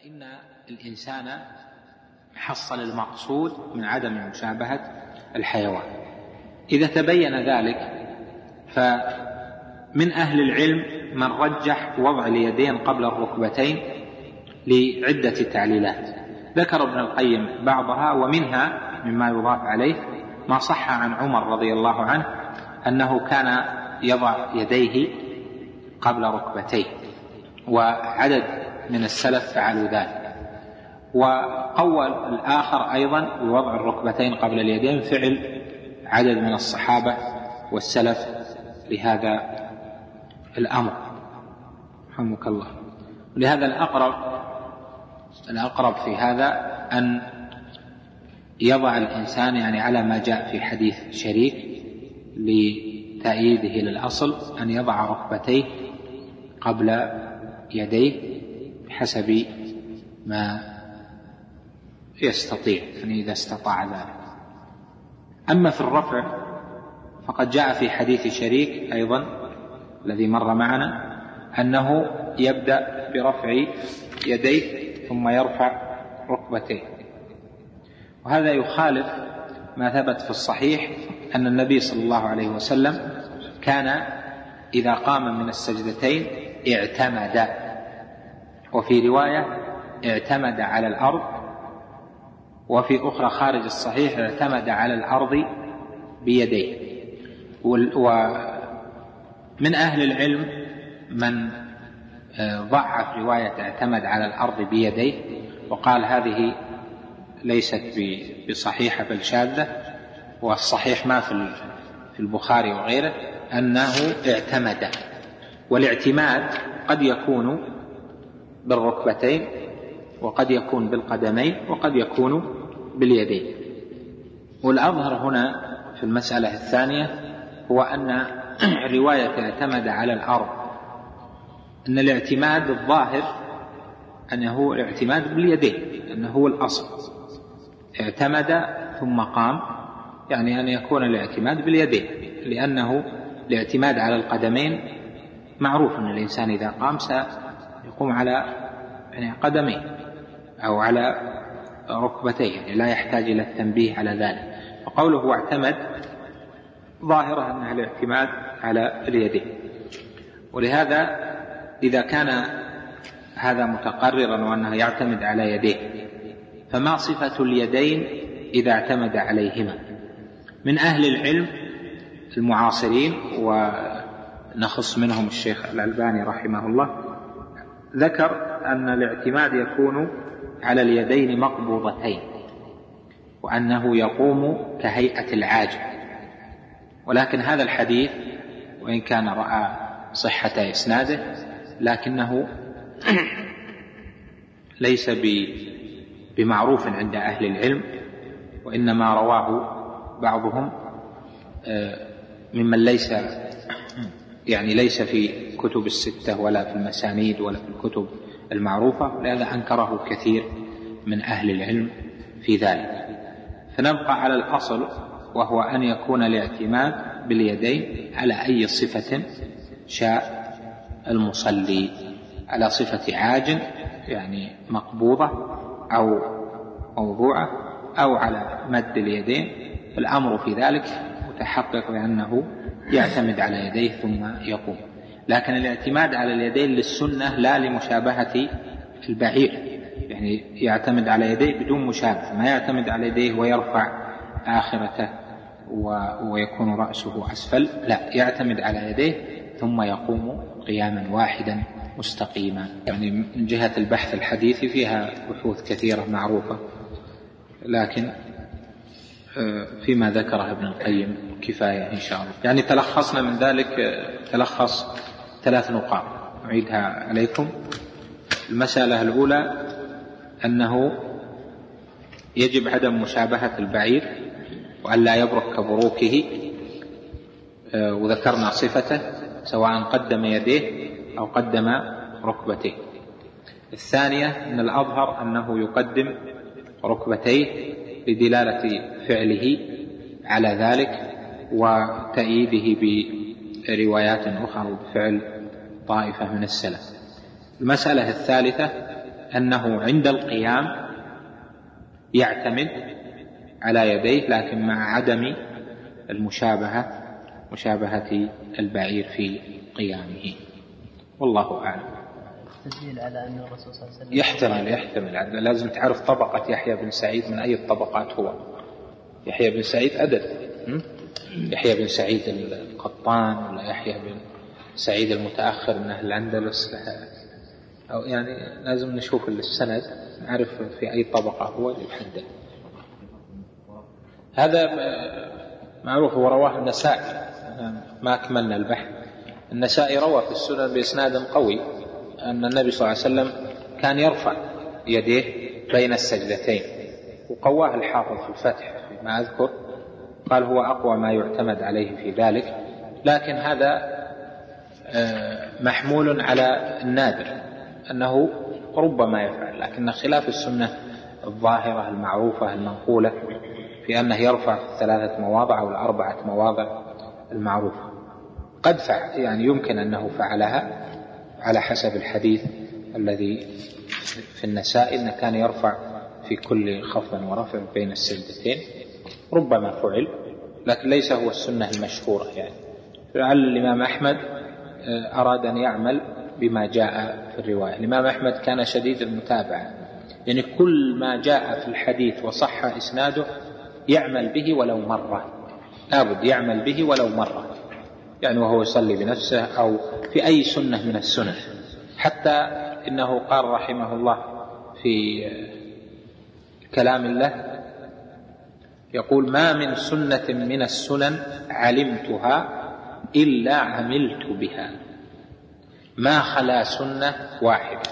فإن الإنسان حصل المقصود من عدم مشابهة الحيوان. إذا تبين ذلك فمن أهل العلم من رجح وضع اليدين قبل الركبتين لعدة تعليلات. ذكر ابن القيم بعضها ومنها مما يضاف عليه ما صح عن عمر رضي الله عنه أنه كان يضع يديه قبل ركبتيه. وعدد من السلف فعلوا ذلك. وقول الآخر أيضا بوضع الركبتين قبل اليدين فعل عدد من الصحابة والسلف لهذا الأمر. رحمك الله. لهذا الأقرب الأقرب في هذا أن يضع الإنسان يعني على ما جاء في حديث شريك لتأييده للأصل أن يضع ركبتيه قبل يديه. بحسب ما يستطيع يعني إذا استطاع ذلك. أما في الرفع فقد جاء في حديث شريك أيضا الذي مر معنا أنه يبدأ برفع يديه ثم يرفع ركبتيه. وهذا يخالف ما ثبت في الصحيح أن النبي صلى الله عليه وسلم كان إذا قام من السجدتين اعتمد. وفي رواية اعتمد على الأرض وفي أخرى خارج الصحيح اعتمد على الأرض بيديه. ومن أهل العلم من آه، ضعف رواية اعتمد على الأرض بيديه وقال هذه ليست بصحيحة بل شاذة والصحيح ما في البخاري وغيره أنه اعتمد. والاعتماد قد يكون بالركبتين وقد يكون بالقدمين وقد يكون باليدين. والأظهر هنا في المسألة الثانية هو أن رواية اعتمد على الأرض. أن الاعتماد الظاهر أنه الاعتماد باليدين أنه هو الأصل. اعتمد ثم قام يعني أن يكون الاعتماد باليدين لأنه الاعتماد على القدمين معروف أن الإنسان إذا قام سيقوم على يعني قدميه أو على ركبتيه يعني لا يحتاج إلى التنبيه على ذلك. فقوله اعتمد ظاهرة أنها الاعتماد على اليدين. ولهذا إذا كان هذا متقررا وأنه يعتمد على يديه فما صفة اليدين إذا اعتمد عليهما؟ من أهل العلم المعاصرين ونخص منهم الشيخ الألباني رحمه الله ذكر أن الاعتماد يكون على اليدين مقبوضتين وأنه يقوم كهيئة العاجل. ولكن هذا الحديث وإن كان رأى صحة إسناده لكنه ليس بمعروف عند أهل العلم وإنما رواه بعضهم آه، ممن ليس يعني ليس في كتب الستة ولا في المسانيد ولا في الكتب المعروفة لهذا أنكره كثير من أهل العلم في ذلك. فنبقى على الأصل وهو أن يكون الاعتماد باليدين على أي صفة شاء المصلي. على صفة عاج يعني مقبوضة أو موضوعة أو على مد اليدين. فالأمر في ذلك متحقق بأنه يعتمد على يديه ثم يقوم. لكن الاعتماد على اليدين للسنة لا لمشابهة البعير. يعني يعتمد على يديه بدون مشابهة. ما يعتمد على يديه ويرفع آخرته ويكون رأسه أسفل لا. يعتمد على يديه ثم يقوم قياما واحدا مستقيما. يعني من جهة البحث الحديثي فيها بحوث كثيرة معروفة. لكن فيما ذكره ابن القيم كفاية إن شاء الله. يعني تلخصنا من ذلك آه، تلخص ثلاث نقاط. أعيدها عليكم. المسألة الأولى أنه يجب عدم مشابهة البعير وأن لا يبرك كبروكه آه، وذكرنا صفته سواء قدم يديه أو قدم ركبتيه. الثانية أن الأظهر أنه يقدم ركبتيه لدلالة فعله على ذلك وتأييده بروايات أخرى بفعل طائفة من السلف. المسألة الثالثة أنه عند القيام يعتمد على يديه لكن مع عدم المشابهة مشابهة البعير في قيامه. والله أعلم. على أن الرسول صلى الله عليه وسلم يحتمل يحتمل. لازم تعرف طبقة يحيى بن سعيد من أي الطبقات هو. يحيى بن سعيد أدب يحيى بن سعيد القطان ولا يحيى بن سعيد المتأخر من أهل الأندلس أو يعني لازم نشوف السند نعرف في أي طبقة هو يحدد هذا معروف ورواه النسائي. ما أكملنا البحث. النسائي روى في السنن بإسناد قوي أن النبي صلى الله عليه وسلم كان يرفع يديه بين السجدتين. وقواه الحافظ في الفتح فيما أذكر. قال هو أقوى ما يعتمد عليه في ذلك. لكن هذا آه، محمول على النادر أنه ربما يفعل. لكن خلاف السنة الظاهرة المعروفة المنقولة في أنه يرفع ثلاثة مواضع أو الأربعة مواضع المعروفة. قد فعل يعني يمكن أنه فعلها على حسب الحديث الذي في النساء أنه كان يرفع في كل خفض ورفع بين السجدتين. ربما فعل لكن ليس هو السنة المشهورة يعني. لعل الإمام أحمد آه، أراد أن يعمل بما جاء في الرواية. الإمام أحمد كان شديد المتابعة. يعني كل ما جاء في الحديث وصح إسناده يعمل به ولو مرة. لابد يعمل به ولو مرة. يعني وهو يصلي بنفسه أو في أي سنة من السنن. حتى إنه قال رحمه الله في كلام الله. يقول ما من سنة من السنن علمتها إلا عملت بها. ما خلا سنة واحدة.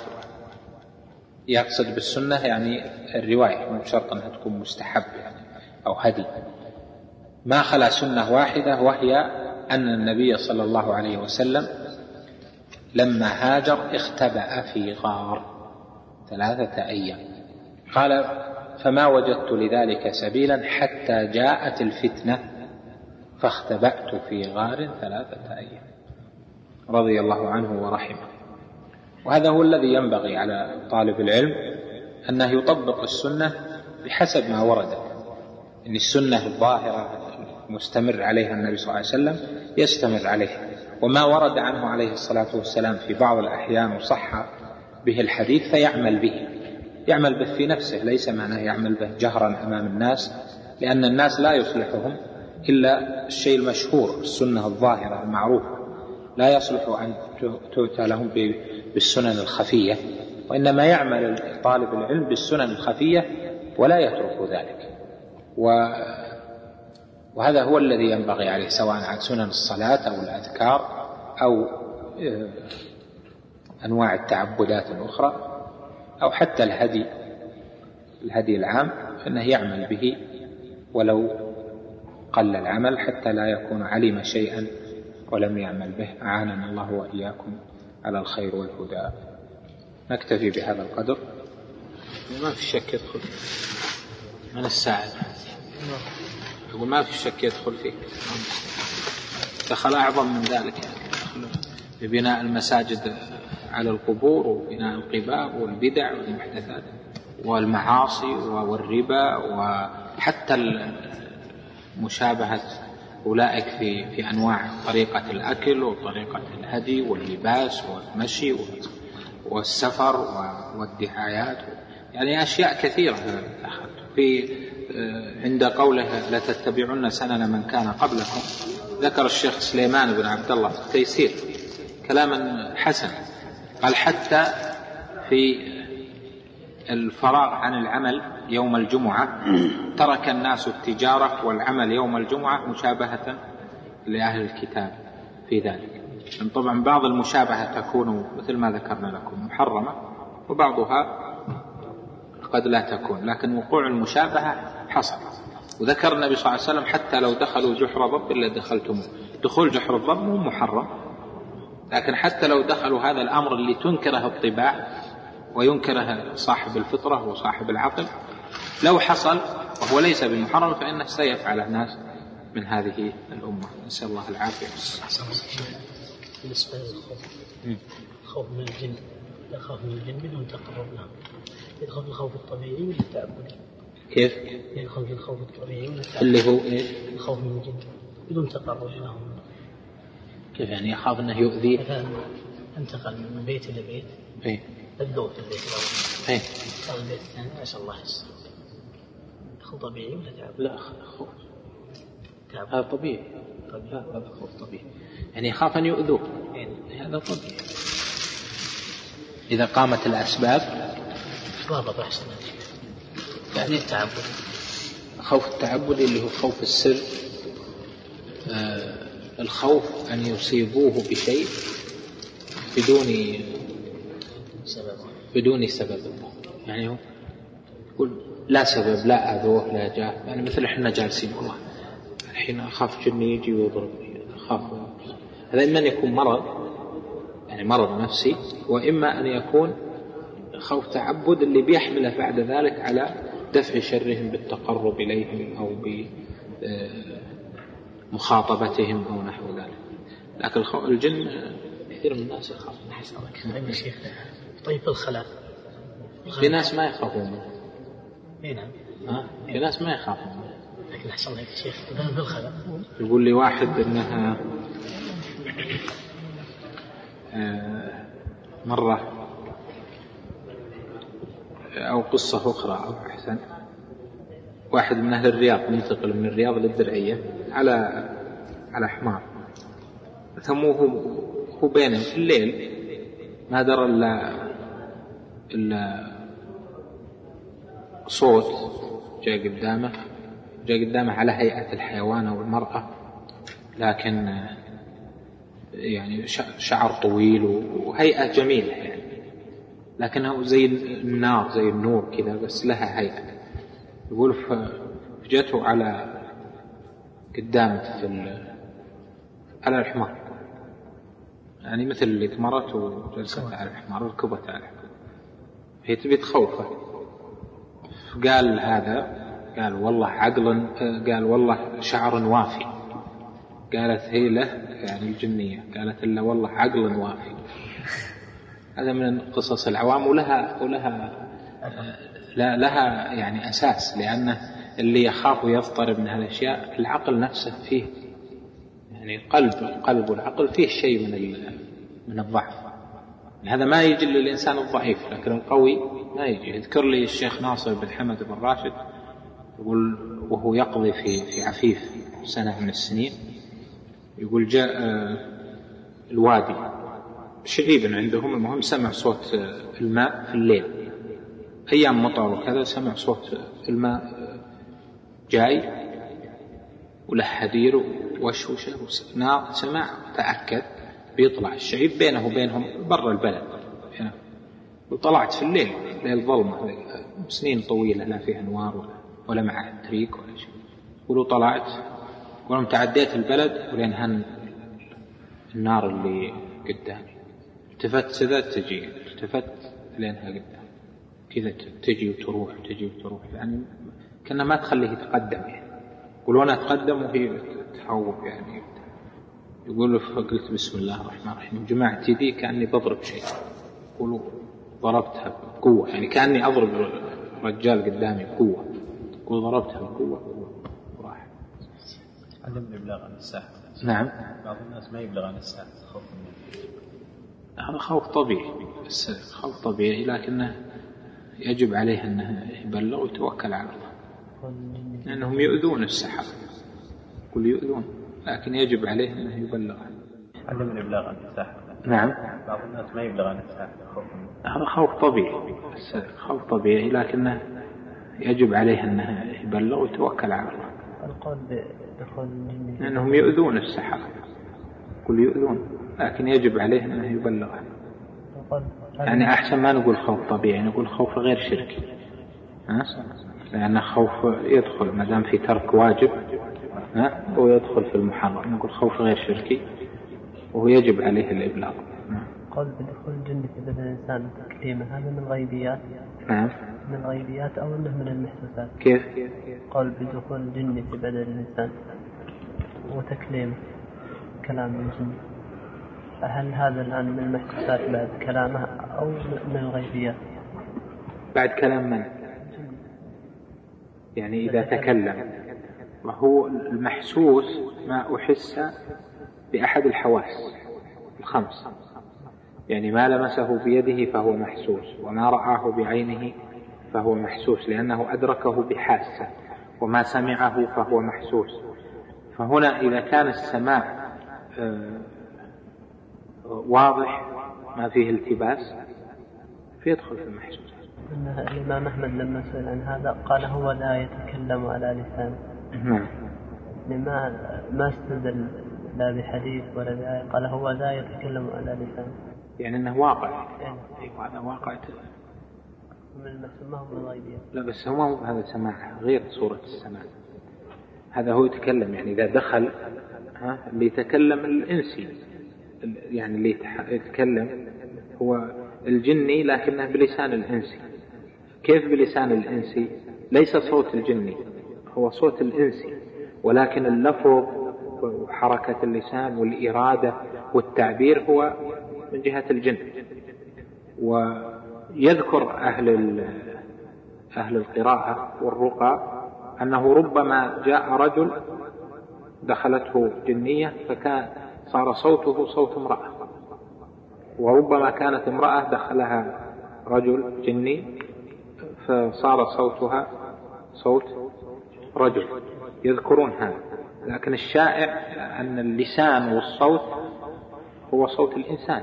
يقصد بالسنة يعني الرواية مو شرط أنها تكون مستحب يعني أو هدي. ما خلا سنة واحدة وهي أن النبي صلى الله عليه وسلم لما هاجر اختبأ في غار ثلاثة أيام. قال فما وجدت لذلك سبيلا حتى جاءت الفتنة فاختبأت في غار ثلاثة أيام. رضي الله عنه ورحمه. وهذا هو الذي ينبغي على طالب العلم أنه يطبق السنة بحسب ما وردت إن السنة الظاهرة مستمر عليها النبي صلى الله عليه وسلم يستمر عليها. وما ورد عنه عليه الصلاة والسلام في بعض الأحيان وصح به الحديث فيعمل به. يعمل به في نفسه ليس معناه يعمل به جهرا أمام الناس لأن الناس لا يصلحهم إلا الشيء المشهور السنة الظاهرة المعروفة لا يصلح أن تؤتى لهم بالسنن الخفية وإنما يعمل طالب العلم بالسنن الخفية ولا يترك ذلك. و وهذا هو الذي ينبغي عليه سواء عن سنن الصلاة أو الأذكار أو آه، أنواع التعبدات الأخرى. أو حتى الهدي الهدي العام فإنه يعمل به ولو قل العمل حتى لا يكون علم شيئا ولم يعمل به. أعاننا الله وإياكم على الخير والهدى. نكتفي بهذا القدر. ما في شك يدخل. من الساعد يقول ما في شك يدخل فيه دخل أعظم من ذلك. يعني ببناء المساجد على القبور وبناء القباب والبدع والمحدثات والمعاصي والربا وحتى مشابهة أولئك في في أنواع طريقة الأكل وطريقة الهدي واللباس والمشي والسفر والدعايات. يعني أشياء كثيرة في آه، عند قوله لتتبعن سنن من كان قبلكم ذكر الشيخ سليمان بن عبد الله في التيسير كلاما حسنا. قال حتى في الفراغ عن العمل يوم الجمعة ترك الناس التجارة والعمل يوم الجمعة مشابهة لأهل الكتاب في ذلك. طبعا بعض المشابهة تكون مثل ما ذكرنا لكم محرمة وبعضها قد لا تكون لكن وقوع المشابهة حصل. وذكر النبي صلى الله عليه وسلم حتى لو دخلوا جحر ضب إلا دخلتم دخول جحر الضب مو محرم. لكن حتى لو دخلوا هذا الأمر اللي تنكره الطباع وينكره صاحب الفطرة وصاحب العقل لو حصل وهو ليس بمحرم فإنه سيفعل الناس من هذه الأمة نسأل الله العافية بالنسبة للخوف خوف من الجن يخاف من الجن بدون تقرب له يدخل في الخوف الطبيعي ولا التعبدي؟ كيف؟ يدخل في الخوف الطبيعي ولا التعبدي؟ اللي هو إيش؟ الخوف من الجن بدون تقرب لهم كيف يعني يخاف إنه يؤذيه؟ مثلا انتقل من بيت إلى بيت. إيه الذوق في البيت الأول. إيه انتقل البيت الثاني اسال الله يستر دخل طبيعي ولا تعبدي؟ لا خوف تعبدي هذا طبيعي. طبيعي. هذا خوف طبيعي. يعني يخاف أن يؤذوه. إيه. هذا طبيعي. إذا قامت الأسباب؟ ضابط احسن يعني التعبد. خوف التعبدي اللي هو خوف السر. آه الخوف أن يصيبوه بشيء بدون سبب. بدون سبب. يعني يقول لا سبب لا أذوه لا جاء يعني مثل إحنا جالسين والله الحين أخاف جني يجي ويضربني أخاف. هذا إما أن يكون مرض يعني مرض نفسي وإما أن يكون خوف تعبد اللي بيحمله بعد ذلك على دفع شرهم بالتقرب إليهم أو بمخاطبتهم أو نحو ذلك. لكن الجن كثير من الناس يخاف من حسابك طيب يا شيخ. طيب في الخلاء. في ناس ما يخافون. منه إي نعم. ها؟ في ناس ما يخافون. منه لكن احسن الله شيخ. مثلا في الخلاء يقول لي واحد إنها آه، مرة أو قصة أخرى أو أحسن. واحد من أهل الرياض منتقل من الرياض للدرعية على على حمار. ثم هو هو بينهم في الليل ما درى إلا إلا صوت جاء قدامه جاء قدامه على هيئة الحيوان أو المرأة لكن يعني شعر طويل وهيئة جميلة يعني. لكنه زي النار زي النور كذا بس لها هيئة. يقول ف- جته على قدامه في ال- على الحمار. يعني مثل اللي ثمرت وجلست على الحمار ركبت على الحمار. هي تبي تخوفه. قال هذا قال والله عقل قال والله شعر وافي. قالت هي له يعني الجنية. قالت له والله عقل وافي. هذا من قصص العوام ولها ولها لا لها يعني أساس لأنه اللي يخاف ويضطرب من هالأشياء العقل نفسه فيه. يعني القلب القلب والعقل فيه شيء من من الضعف. هذا ما يجي للإنسان الضعيف لكن القوي ما يجي يذكر لي الشيخ ناصر بن حمد بن راشد يقول وهو يقضي في في عفيف سنة من السنين يقول جاء آه، الوادي شعيب عندهم المهم سمع صوت آه، الماء في الليل. أيام مطر وكذا سمع صوت الماء جاي وله حدير ووشوشة وس- نار سمع تأكد بيطلع الشعيب بينه وبينهم برا البلد. هنا وطلعت في الليل ليل ظلمة سنين طويلة لا فيها أنوار ولا, ولا معها تريك ولا شيء. يقولوا طلعت يقولون تعديت البلد ولين هن النار اللي قدامي. التفت كذا تجي التفت لينها قدام كذا تجي وتروح تجي وتروح. يعني كأنها ما تخليه يتقدم يعني. يقولون أتقدم وهي تحوط يعني. يقول فقلت بسم الله الرحمن الرحيم. جمعت يدي كأني بضرب شيء. يقولوا ضربتها بقوة. يعني كأني أضرب رجال قدامي بقوة. يقول ضربتها بقوة. وراح عدم الإبلاغ عن الساحة نعم. بعض الناس ما يبلغ عن الساحة خوف من هذا خوف طبيعي. بس خوف طبيعي لكنه يجب عليه أنه يبلغ ويتوكل على الله. لأنهم يؤذون السحرة يقول يؤذون. لكن يجب عليه أنه يبلغ عدم الإبلاغ عن الساحة نعم. بعض الناس ما يبلغ عن من هذا خوف طبيعي. بس خوف طبيعي. لكنه يجب عليه أنه يبلغ ويتوكل على الله. القول بدخول الجن لأنهم يؤذون السحرة يقول يؤذون. لكن يجب عليه أنه يبلغ القول يعني أحسن ما نقول خوف طبيعي نقول خوف غير شركي ها؟ لأن خوف يدخل ما دام في ترك واجب ها؟ هو يدخل في المحرم نقول خوف غير شركي وهو يجب عليه الإبلاغ. قول بدخول الجن في بدن الإنسان تكليمه هذا من الغيبيات نعم. من الغيبيات أو أنه من المحسوسات؟ كيف؟ قول بدخول الجن في بدن الإنسان وتكليمه كلام الجن. هل هذا الآن من المحسوسات بعد كلامه أو من الغيبيات بعد كلام من؟ يعني إذا تكلم. وهو المحسوس ما أحس بأحد الحواس الخمس. يعني ما لمسه بيده فهو محسوس وما رآه بعينه فهو محسوس لأنه أدركه بحاسة وما سمعه فهو محسوس. فهنا إذا كان السماع آه، واضح ما فيه التباس فيدخل في المحسوس أن الإمام أحمد لما سئل عن هذا قال هو لا يتكلم على لسانه. نعم. لما ما استدل لا بحديث ولا بآية قال هو لا يتكلم على لسانه. يعني أنه واقع. أيوة هذا واقع. من المسمى لا بس هو هذا سماع غير صورة السماع. هذا هو يتكلم يعني إذا دخل ها اللي يتكلم الإنسي يعني اللي يتكلم هو الجني لكنه بلسان الإنسي كيف بلسان الإنسي ليس صوت الجني هو صوت الإنسي ولكن اللفظ وحركة اللسان والإرادة والتعبير هو من جهة الجن. ويذكر أهل أهل القراءة والرقى أنه ربما جاء رجل دخلته جنية فكان صار صوته صوت امرأة. وربما كانت امرأة دخلها رجل جني فصار صوتها صوت رجل يذكرون هذا لكن الشائع أن اللسان والصوت هو صوت الإنسان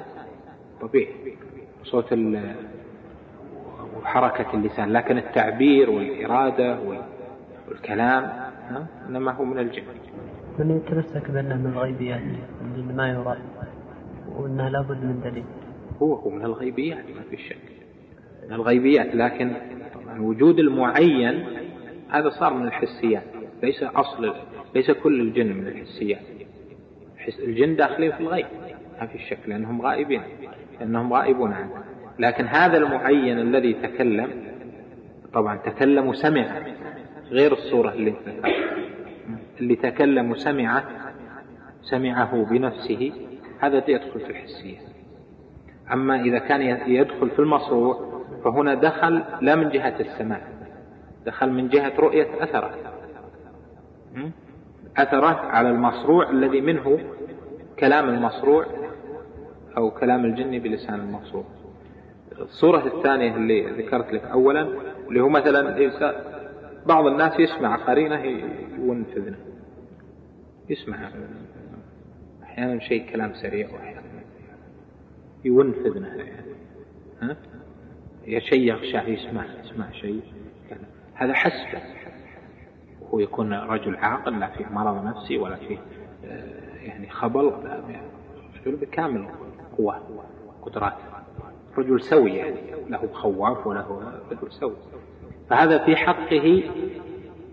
طبيعي صوت وحركة اللسان. لكن التعبير والإرادة وال- والكلام؟ إنما هو من الجن. من يتمسك بأنه من الغيبيات الجن ما يرى وأنه لابد من دليل. هو هو من الغيبيات ما في شك. من الغيبيات لكن وجود المعين هذا صار من الحسيات. ليس أصل ليس كل الجن من الحسيات. الحس- الجن داخلين في الغيب. ما في شك لأنهم غائبين لأنهم غائبون عنه لكن هذا المعين الذي تكلم طبعا تكلم وسمع غير الصورة اللي اللي تكلم وسمعه سمعه بنفسه. هذا يدخل في الحسيات أما إذا كان يدخل في المصروع فهنا دخل لا من جهة السماع دخل من جهة رؤية أثره? أثره على المصروع الذي منه كلام المصروع أو كلام الجن بلسان المصروع. الصورة الثانية اللي ذكرت لك أولا اللي هو مثلا إنسان- بعض الناس يسمع قرينة ينفذنا يسمع. أحيانا شيء كلام سريع وأحيانا ينفذنا يعني ها؟ يا شيء يغشى يسمع يسمع شيء. هذا حسبه هو يكون رجل عاقل لا فيه مرض نفسي ولا فيه آه، يعني خبل ولا رجل بكامل قوة قدرات. رجل سوي يعني له خواف وله رجل سوي. فهذا في حقه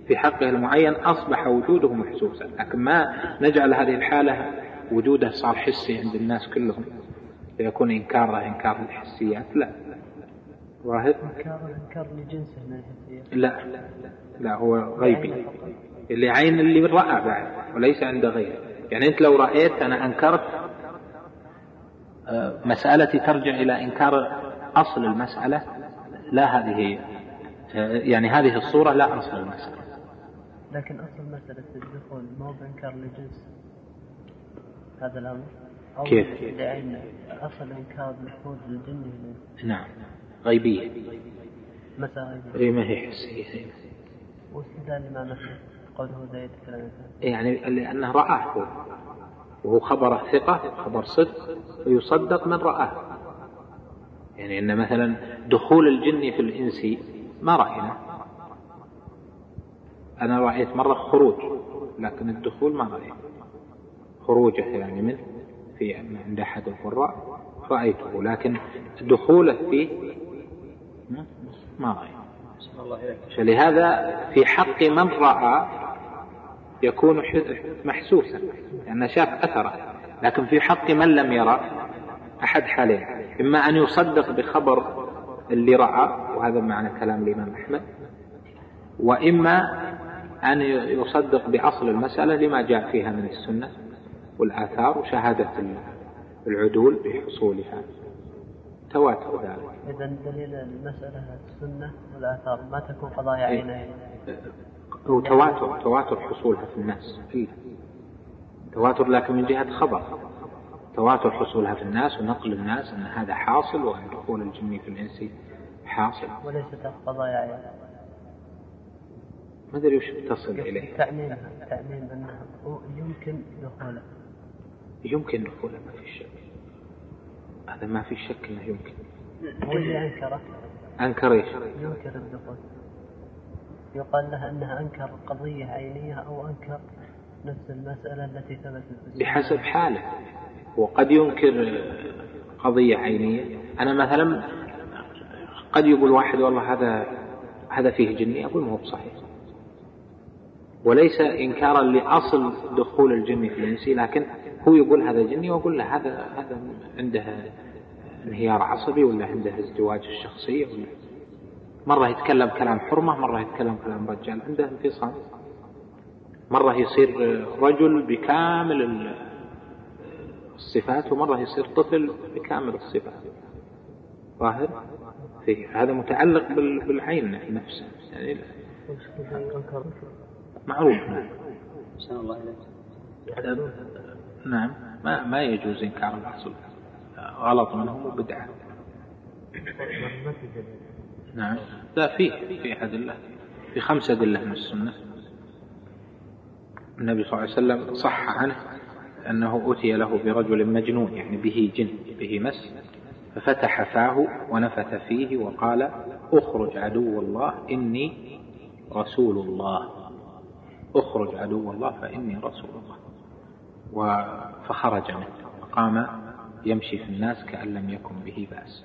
في حقه المعين أصبح وجوده محسوسا. لكن ما نجعل هذه الحالة وجوده صار حسي عند الناس كلهم. فيكون إنكاره إنكار الحسيات؟ لا. ظاهر إنكار إنكار لجنسه من الحسيات؟ لا. لا هو غيبي. اللي عين اللي رأى بعد وليس عند غيره. يعني أنت لو رأيت أنا أنكرت آه، مسألتي ترجع إلى إنكار أصل المسألة. لا هذه آه، يعني هذه الصورة لا أصل المسألة. لكن أصل مسألة الدخول ما هو بإنكار لجنس هذا الأمر؟ أو كيف؟ لأن أصل إنكار دخول الجن من نعم. غيبية. مسألة هي ما هي حسية واستدلال الإمام أحمد قوله لا يتكلم يعني لأنه رآه. هو وهو خبر ثقة خبر صدق ويصدق من رآه. يعني أن مثلا دخول الجن في الإنس ما رأينا أنا رأيت مرة خروج لكن الدخول ما رأيت خروجه يعني منه في عند أحد القراء رأيته. لكن دخوله فيه ما رأيت أحسن الله إليك فلهذا في حق من رأى يكون محسوسا لأنه شاف أثره. لكن في حق من لم يرى أحد حالين إما أن يصدق بخبر اللي رأى وهذا معنى كلام الإمام أحمد وإما أن يصدق بأصل المسألة لما جاء فيها من السنة. والآثار وشهادة العدول بحصولها. تواتر ذلك. إذا دليل المسألة السنة والآثار ما تكون قضايا إيه. عينين هو تواتر تواتر حصولها في الناس. فيه تواتر لكن من جهة خبر. تواتر حصولها في الناس ونقل الناس أن هذا حاصل وأن دخول الجن في الإنس حاصل. وليست قضايا عين ما أدري وش تصل إليه. تعميم تعميم أنه يمكن دخوله يمكن دخوله ما في شك. هذا ما في شك أنه يمكن. هو اللي أنكره أنكر إيش؟ ينكر الدخول يقال له أنها أنكر قضية عينية أو أنكر نفس المسألة التي ثبتت. بحسب حاله. وقد ينكر قضية عينية. أنا مثلا قد يقول واحد والله هذا هذا فيه جني أقول ما هو بصحيح. وليس إنكارا لأصل دخول الجن في الإنس لكن هو يقول هذا جني وأقول له هذا هذا عنده انهيار عصبي ولا عنده ازدواج الشخصية ولا مرة يتكلم كلام حرمة مرة يتكلم كلام رجال عنده انفصام مرة يصير رجل بكامل ال- الصفات ومرة يصير طفل بكامل الصفات. ظاهر؟ فيه. هذا متعلق بال- بالعين نفسه. يعني معروف. نعم. الله إليك. نعم. ما ما يجوز إنكار الاصل غلط منهم وبدعه نعم. لا فيه في أدلة في خمس أدلة من السنة. النبي صلى الله عليه وسلم صح عنه أنه أتي له برجل مجنون يعني به جن به مس ففتح فاه ونفث فيه وقال أخرج عدو الله إني رسول الله. أخرج عدو الله فإني رسول الله. فخرج منه وقام يمشي في الناس كأن لم يكن به بأس.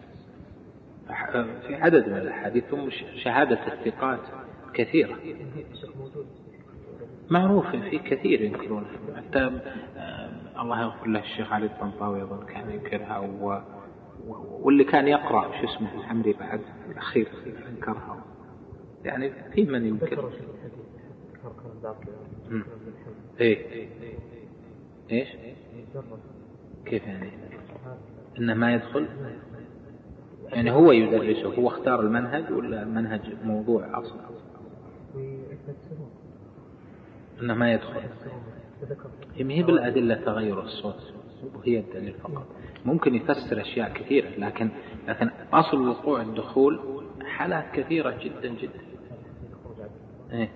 في عدد من الأحاديث ثم شهادة الثقات كثيرة. معروف في كثير ينكرون حتى آه، الله يغفر له الشيخ علي الطنطاوي أظن كان ينكرها و... واللي كان يقرأ شو اسمه الحمري بعد الأخير أنكرها يعني في من ينكر. إيه. إيش؟ كيف يعني؟ إنه ما يدخل؟ يعني هو يدرسه هو اختار المنهج ولا المنهج موضوع ويفسرون إنه ما يدخل. ما هي بالأدلة تغير الصوت وهي الدليل فقط. ممكن يفسر أشياء كثيرة لكن لكن أصل وقوع الدخول حالات كثيرة جدا جدا. إيه.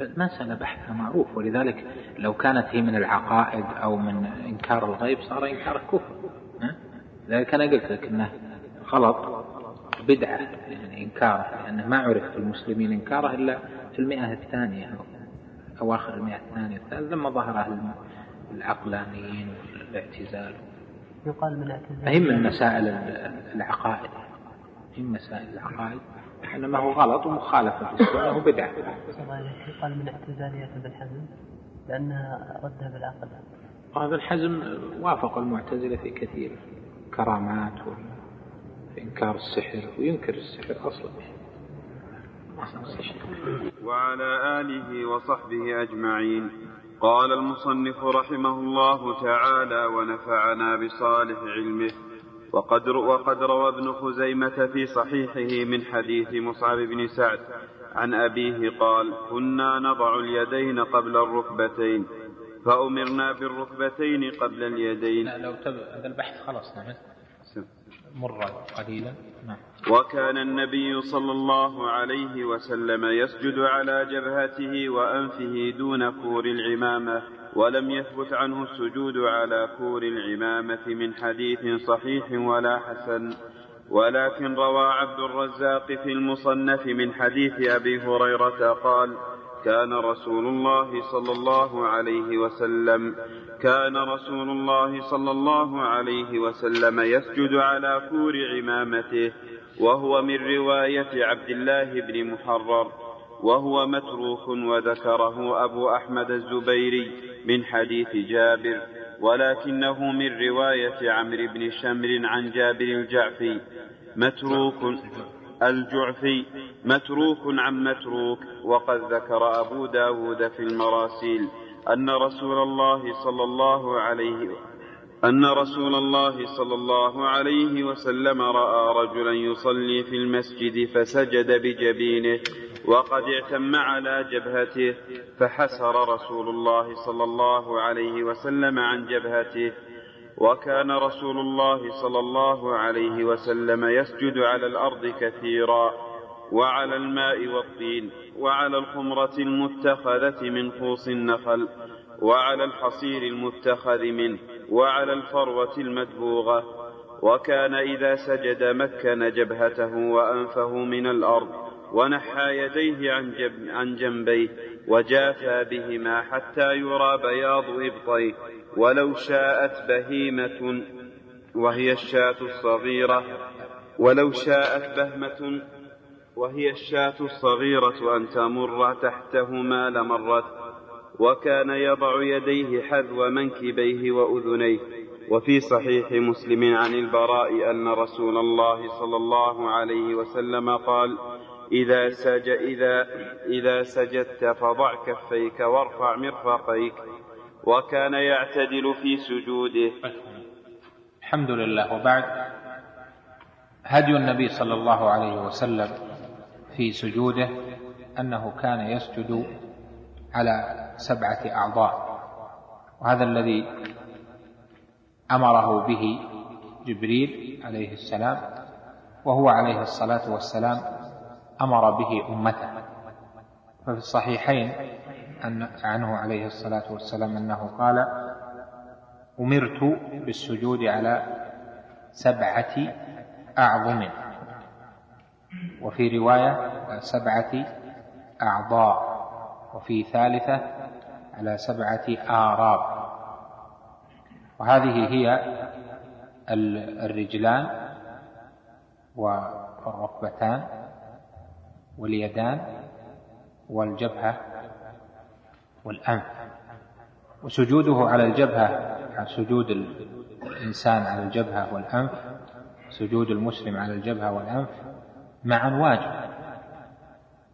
المسألة بحثها معروف ولذلك لو كانت هي من العقائد أو من إنكار الغيب صار إنكار الكفر. ها؟ لذلك أنا قلت لك أنه غلط بدعة يعني إنكاره لأنه ما عرف في المسلمين إنكاره إلا في المئة الثانية أو أواخر المئة الثانية الثالثة لما ظهر أهل العقلانيين والاعتزال. يقال من اعتزال فهي من مسائل العقائد هي من مسائل العقائد. إنما هو غلط ومخالفة للسنة وبدعة الله عليك يقال من اعتزالية ابن حزم لأنها ردها بالعقل وهذا الحزم وافق المعتزلة في كثير كرامات في إنكار السحر وينكر السحر أصلا. وعلى آله وصحبه أجمعين. قال المصنف رحمه الله تعالى ونفعنا بصالح علمه وقد وقد روى ابن خزيمة في صحيحه من حديث مصعب بن سعد عن أبيه قال كنا نضع اليدين قبل الركبتين فأمرنا بالركبتين قبل اليدين. لا لو تب... هذا البحث خلاص نعم. مر قليلا. نعم. وكان النبي صلى الله عليه وسلم يسجد على جبهته وأنفه دون كور العمامة. ولم يثبت عنه السجود على كور العمامة من حديث صحيح ولا حسن ولكن روى عبد الرزاق في المصنف من حديث أبي هريرة قال كان رسول الله صلى الله عليه وسلم كان رسول الله صلى الله عليه وسلم يسجد على كور عمامته وهو من رواية عبد الله بن محرر. وهو متروك وذكره أبو أحمد الزبيري من حديث جابر ولكنه من رواية عمرو بن شمر عن جابر الجعفي. متروك الجعفي متروك عن متروك وقد ذكر أبو داود في المراسيل أن رسول الله صلى الله عليه أن رسول الله صلى الله عليه وسلم رأى رجلا يصلي في المسجد فسجد بجبينه وقد اعتم على جبهته فحسر رسول الله صلى الله عليه وسلم عن جبهته وكان رسول الله صلى الله عليه وسلم يسجد على الأرض كثيرا وعلى الماء والطين وعلى الخمرة المتخذة من خوص النخل وعلى الحصير المتخذ منه وعلى الفروة المدبوغة وكان إذا سجد مكن جبهته وأنفه من الأرض. ونحى يديه عن, جب عن جنبيه وجافى بهما حتى يرى بياض إبطيه ولو شاءت بهيمة وهي الشاة الصغيرة ولو شاءت بهمة وهي الشاة الصغيرة أن تمر تحتهما لمرت وكان يضع يديه حذو منكبيه وأذنيه. وفي صحيح مسلم عن البراء أن رسول الله صلى الله عليه وسلم قال إذا سج إذا إذا سجدت فضع كفيك وارفع مرفقيك وكان يعتدل في سجوده. الحمد لله. وبعد هدي النبي صلى الله عليه وسلم في سجوده أنه كان يسجد على سبعة أعضاء وهذا الذي أمره به جبريل عليه السلام وهو عليه الصلاة والسلام أمر به أمته. ففي الصحيحين عنه عليه الصلاة والسلام أنه قال أمرت بالسجود على سبعة أعظم. وفي رواية سبعة أعضاء. وفي ثالثة على سبعة آراب. وهذه هي الرجلان والركبتان. واليدان والجبهة والأنف. وسجوده على الجبهة سجود الإنسان على الجبهة والأنف سجود المسلم على الجبهة والأنف معا واجب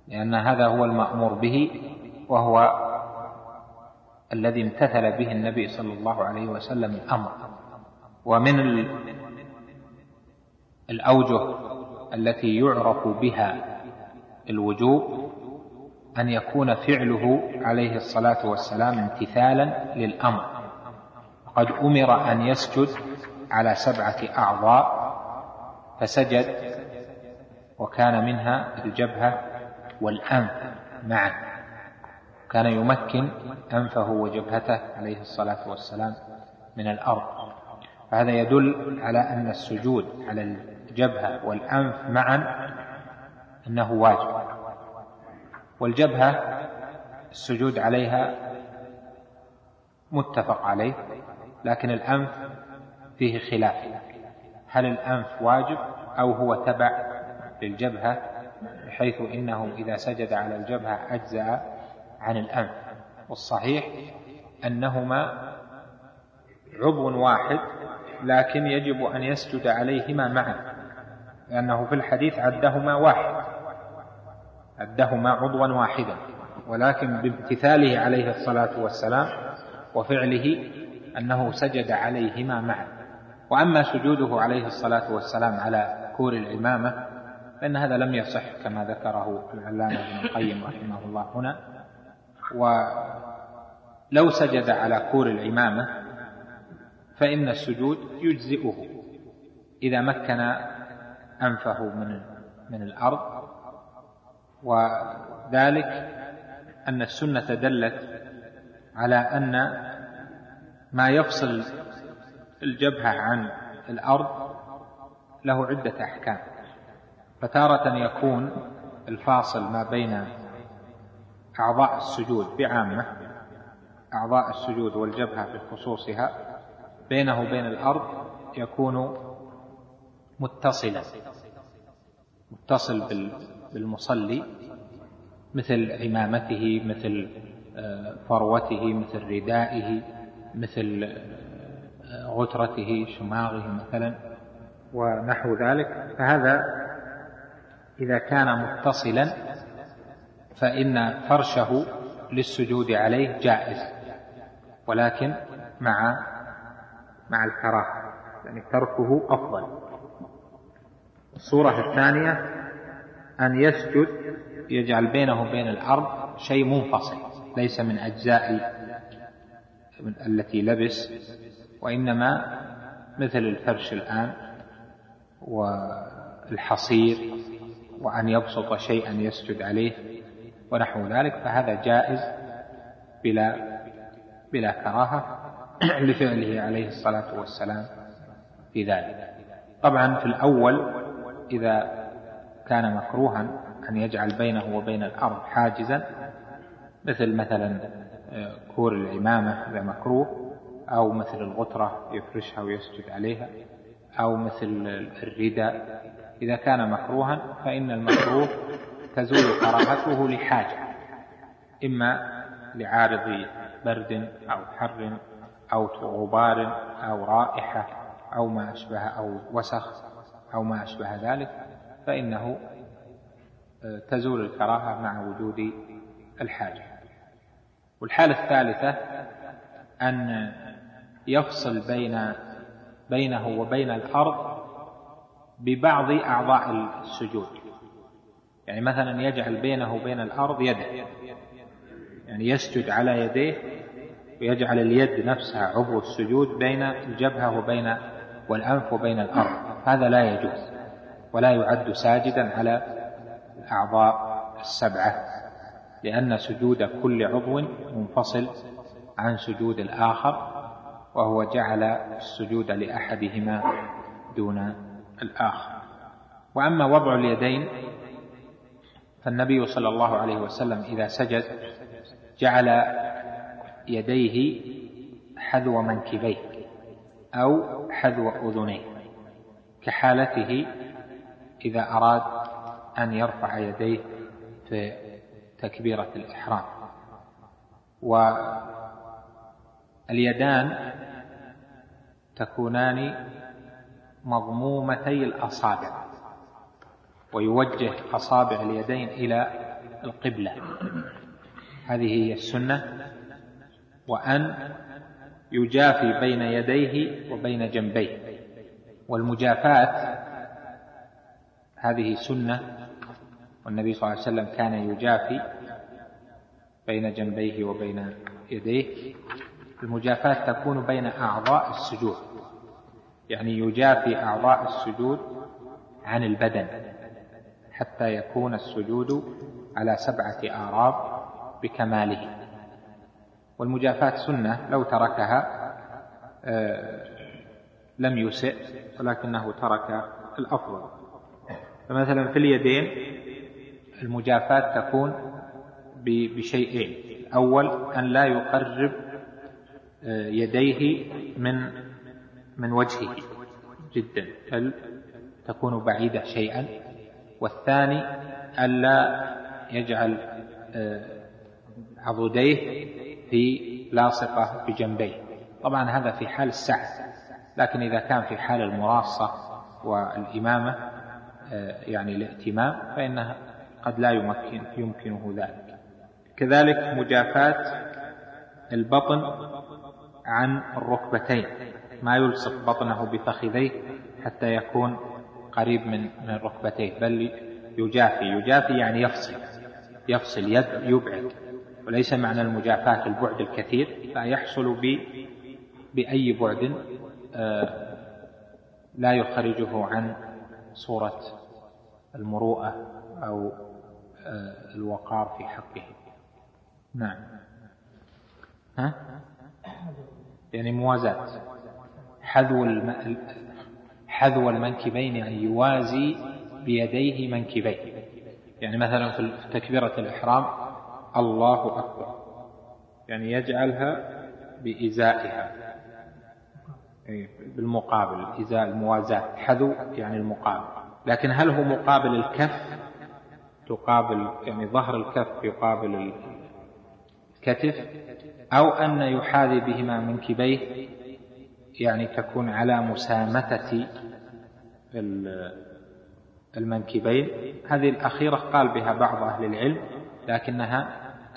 لأن هذا هو المأمور به وهو الذي امتثل به النبي صلى الله عليه وسلم الأمر. ومن الأوجه التي يعرف بها الوجوب أن يكون فعله عليه الصلاة والسلام امتثالا للأمر. قد أمر أن يسجد على سبعة أعضاء فسجد وكان منها الجبهة والأنف معا. كان يمكن أنفه وجبهته عليه الصلاة والسلام من الأرض. فهذا يدل على أن السجود على الجبهة والأنف معا أنه واجب. والجبهة السجود عليها متفق عليه لكن الأنف فيه خلاف. هل الأنف واجب أو هو تبع للجبهة؟ بحيث إنه إذا سجد على الجبهة أجزأ عن الأنف. والصحيح أنهما عضو واحد لكن يجب أن يسجد عليهما معا لأنه في الحديث عدهما واحد. أدهما عضوا واحدا ولكن بامتثاله عليه الصلاة والسلام وفعله أنه سجد عليهما معا. وأما سجوده عليه الصلاة والسلام على كور العمامة فإن هذا لم يصح كما ذكره العلامة ابن القيم رحمه الله هنا. ولو سجد على كور العمامة فإن السجود يجزئه إذا مكن أنفه من من الأرض. وذلك أن السنة دلت على أن ما يفصل الجبهة عن الأرض له عدة أحكام. فتارة يكون الفاصل ما بين أعضاء السجود بعامة أعضاء السجود والجبهة بخصوصها بينه وبين الأرض يكون متصلا متصل بالمصلي مثل عمامته مثل آه، فروته مثل ردائه مثل آه، غترته شماغه مثلا ونحو ذلك. فهذا إذا كان متصلا فإن فرشه للسجود عليه جائز ولكن مع مع الكراهة يعني تركه أفضل. الصورة الثانية أن يسجد يجعل بينه وبين الأرض شيء منفصل ليس من أجزاء التي لبس وإنما مثل الفرش الآن والحصير وأن يبسط شيئا يسجد عليه ونحو ذلك فهذا جائز بلا بلا كراهة لفعله عليه الصلاة والسلام في ذلك. طبعا في الأول إذا كان مكروها أن يجعل بينه وبين الأرض حاجزا مثل مثلا آه، كور العمامة هذا مكروه أو مثل الغترة يفرشها ويسجد عليها أو مثل الرداء. إذا كان مكروها فإن المكروه تزول كراهته لحاجة إما لعارض برد أو حر أو غبار أو رائحة أو ما أشبه أو وسخ أو ما أشبه ذلك. فإنه آه، تزول الكراهة مع وجود الحاجة. والحالة الثالثة أن يفصل بين بينه وبين الأرض ببعض أعضاء السجود. يعني مثلا يجعل بينه وبين الأرض يده. يعني يسجد على يديه ويجعل اليد نفسها عضو السجود بين الجبهة وبين والأنف وبين الأرض. هذا لا يجوز. ولا يعد ساجدا على الأعضاء السبعة لأن سجود كل عضو منفصل عن سجود الآخر وهو جعل السجود لأحدهما دون الآخر. وأما وضع اليدين فالنبي صلى الله عليه وسلم إذا سجد جعل يديه حذو منكبيه أو حذو أذنيه كحالته إذا أراد أن يرفع يديه في تكبيرة الإحرام. واليدان تكونان مضمومتي الأصابع ويوجه أصابع اليدين إلى القبلة. هذه هي السنة وأن يجافي بين يديه وبين جنبيه. والمجافاة هذه سنة والنبي صلى الله عليه وسلم كان يجافي بين جنبيه وبين يديه. المجافاة تكون بين أعضاء السجود يعني يجافي أعضاء السجود عن البدن حتى يكون السجود على سبعة آراب بكماله. والمجافاة سنة لو تركها آه، لم يسئ ولكنه ترك الأفضل. فمثلا في اليدين المجافاة تكون بشيئين. الأول أن لا يقرب آه، يديه من من وجهه جدا بل تكون بعيدة شيئا. والثاني ألا يجعل آه، عضديه في لاصقة بجنبيه. طبعا هذا في حال السعة لكن إذا كان في حال المراصة والإمامة يعني الائتمام فإنه قد لا يمكن يمكنه ذلك. كذلك مجافاة البطن عن الركبتين. ما يلصق بطنه بفخذيه حتى يكون قريب من من ركبتيه بل يجافي. يجافي يعني يفصل يفصل يد يبعد. وليس معنى المجافاة البعد الكثير لا يحصل ب بأي بعد آه، لا يخرجه عن صورة المروءة أو آه، الوقار في حقه. نعم. ها؟ يعني موازاة. حذو الم... حذو المنكبين يعني يوازي بيديه منكبيه. يعني مثلا في تكبيرة الإحرام الله أكبر. يعني يجعلها بإزائها. يعني بالمقابل إزاء الموازاة. حذو يعني المقابل. لكن هل هو مقابل الكف؟ تقابل يعني ظهر الكف يقابل الكتف أو أن يحاذي بهما منكبيه يعني تكون على مسامتة المنكبين. هذه الأخيرة قال بها بعض أهل العلم لكنها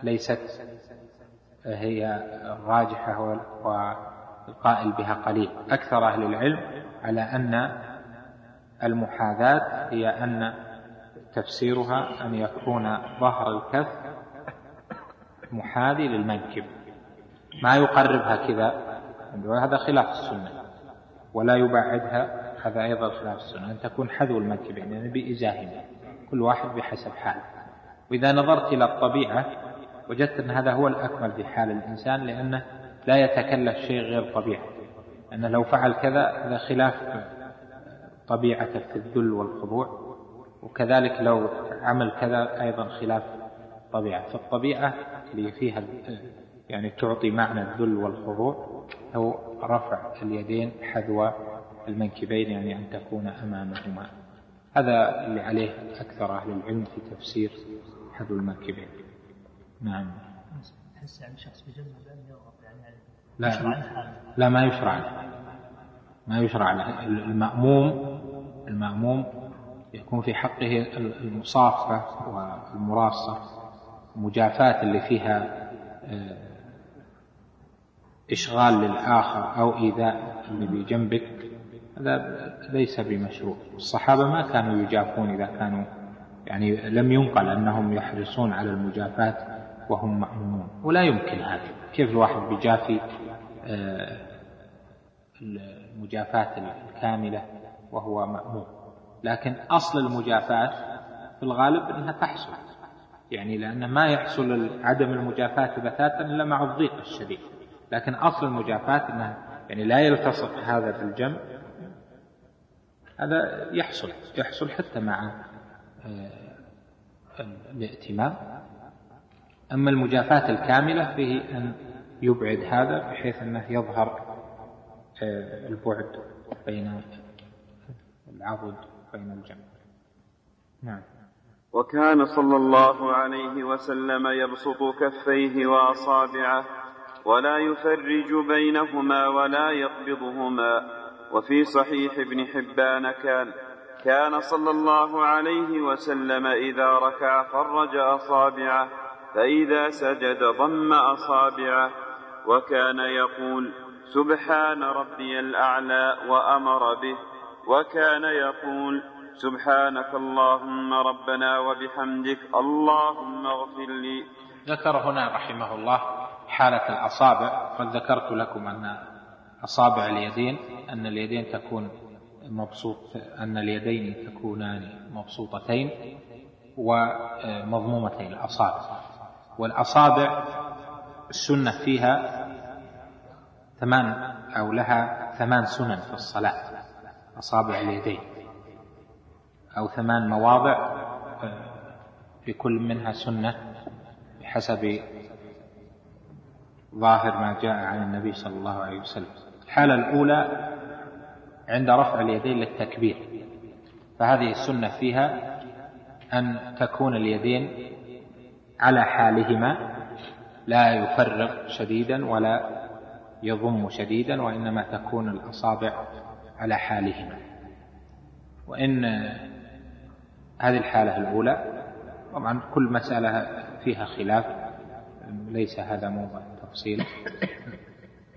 ليست هي الراجحة القائل بها قليل. أكثر أهل العلم على أن المحاذاة هي أن تفسيرها أن يكون ظهر الكف محاذي للمنكب. ما يقربها كذا. وهذا خلاف السنة. ولا يبعدها. هذا أيضا خلاف السنة. أن تكون حذو المنكبين يعني بإزاهما كل واحد بحسب حاله. وإذا نظرت إلى الطبيعة وجدت أن هذا هو الأكمل في حال الإنسان لأنه لا يتكلف شيء غير طبيعة أنه لو فعل كذا هذا خلاف طبيعته في الذل والخضوع وكذلك لو عمل كذا أيضا خلاف طبيعة. فالطبيعة اللي فيها يعني تعطي معنى الذل والخضوع هو رفع اليدين حذو المنكبين يعني أن تكون أمامهما. هذا اللي عليه أكثر أهل العلم في تفسير حذو المنكبين. نعم. تحس يعني شخص بجنب لا لا ما يشرع ما يشرع له. المأموم المأموم يكون في حقه المصافة والمراصة المجافاة اللي فيها آه، إشغال للآخر أو إيذاء اللي بجنبك. هذا ليس بمشروع. الصحابة ما كانوا يجافون إذا كانوا يعني لم ينقل أنهم يحرصون على المجافاة وهم مأمومون. ولا يمكن هذا. كيف الواحد بيجافي آه، المجافاة الكاملة وهو مأموم. لكن أصل المجافاة في الغالب أنها تحصل. يعني لأن ما يحصل عدم المجافاة بتاتا إلا مع الضيق الشديد. لكن أصل المجافاة أنها يعني لا يلتصق هذا بالجنب هذا يحصل يحصل حتى مع آه، الائتمام أما المجافاة الكاملة فيه أن يبعد هذا بحيث أنه يظهر البعد بين العضد بين الجنب نعم. وكان صلى الله عليه وسلم يبسط كفيه وأصابعه ولا يفرج بينهما ولا يقبضهما. وفي صحيح ابن حبان كان كان صلى الله عليه وسلم إذا ركع فرج أصابعه فإذا سجد ضم أصابعه. وكان يقول سبحان ربي الأعلى وأمر به وكان يقول سبحانك اللهم ربنا وبحمدك اللهم اغفر لي. ذكر هنا رحمه الله حالة الأصابع قد ذكرت لكم أن أصابع اليدين أن اليدين تكون مبسوط أن اليدين تكونان مبسوطتين ومضمومتين الأصابع. والأصابع السنة فيها ثمان أو لها ثمان سنن في الصلاة أصابع اليدين أو ثمان مواضع آه، في كل منها سنة بحسب ظاهر ما جاء عن النبي صلى الله عليه وسلم. الحالة الأولى عند رفع اليدين للتكبير فهذه السنة فيها أن تكون اليدين على حالهما لا يفرغ شديدا ولا يضم شديدا وإنما تكون الأصابع على حالهما. وإن هذه الحالة الأولى طبعا كل مسألة فيها خلاف ليس هذا موضع تفصيل.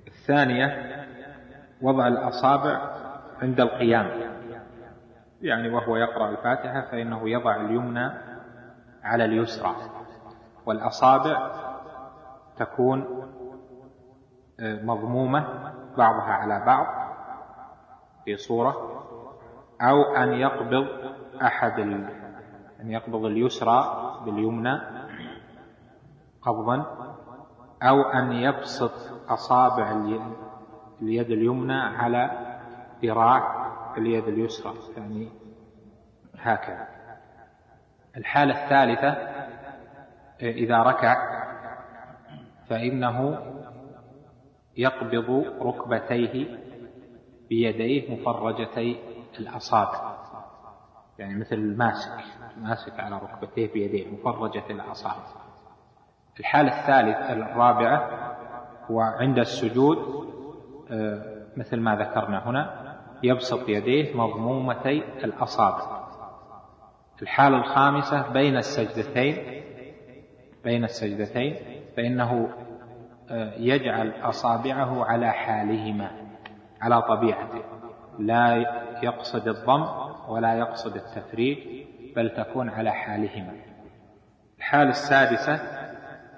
الثانية وضع الأصابع عند القيام. يعني وهو يقرأ الفاتحة فإنه يضع اليمنى على اليسرى. والأصابع تكون مضمومة بعضها على بعض في صورة أو أن يقبض أحد ال... أن يقبض اليسرى باليمنى قبضا أو أن يبسط أصابع اليد اليمنى على ذراع اليد اليسرى يعني هكذا. الحالة الثالثة إذا ركع فإنه يقبض ركبتيه بيديه مفرجتي الأصابع. يعني مثل الماسك ماسك على ركبتيه بيديه مفرجة الأصابع. الحالة الثالثة الرابعة هو عند السجود آه، مثل ما ذكرنا هنا يبسط يديه مضمومتي الأصابع. الحالة الخامسة بين السجدتين بين السجدتين فإنه يجعل أصابعه على حالهما على طبيعته. لا يقصد الضم ولا يقصد التفريق بل تكون على حالهما. الحال السادسة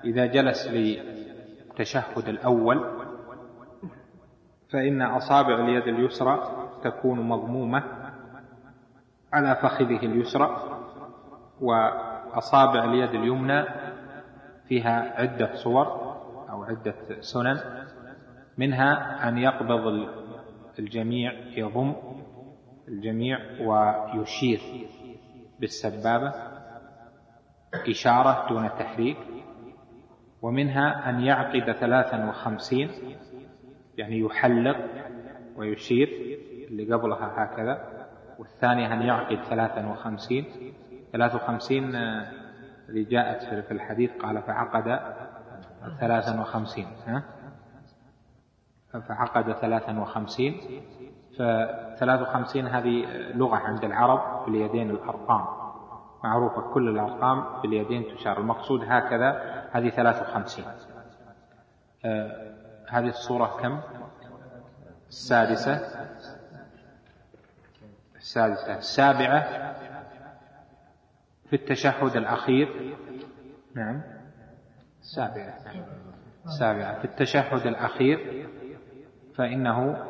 إذا جلس للتشهد الأول فإن أصابع اليد اليسرى تكون مضمومة على فخذه اليسرى وأصابع اليد اليمنى فيها عدة صور. أو عدة سنن منها أن يقبض الجميع يضم الجميع ويشير بالسبابة إشارة دون تحريك ومنها أن يعقد ثلاثا وخمسين يعني يحلق ويشير اللي قبلها هكذا والثانية أن يعقد ثلاثا وخمسين. ثلاث وخمسين اللي جاءت في الحديث قال فعقد ثلاثا وخمسين ها؟ فعقد ثلاثا وخمسين فثلاث وخمسين هذه لغة عند العرب باليدين الأرقام. معروفة كل الأرقام باليدين تشار. المقصود هكذا هذه ثلاث وخمسين. آه هذه الصورة كم؟ السادسة. السادسة. السابعة في التشهد الأخير. نعم. السابعة السابعة في التشهد الأخير فإنه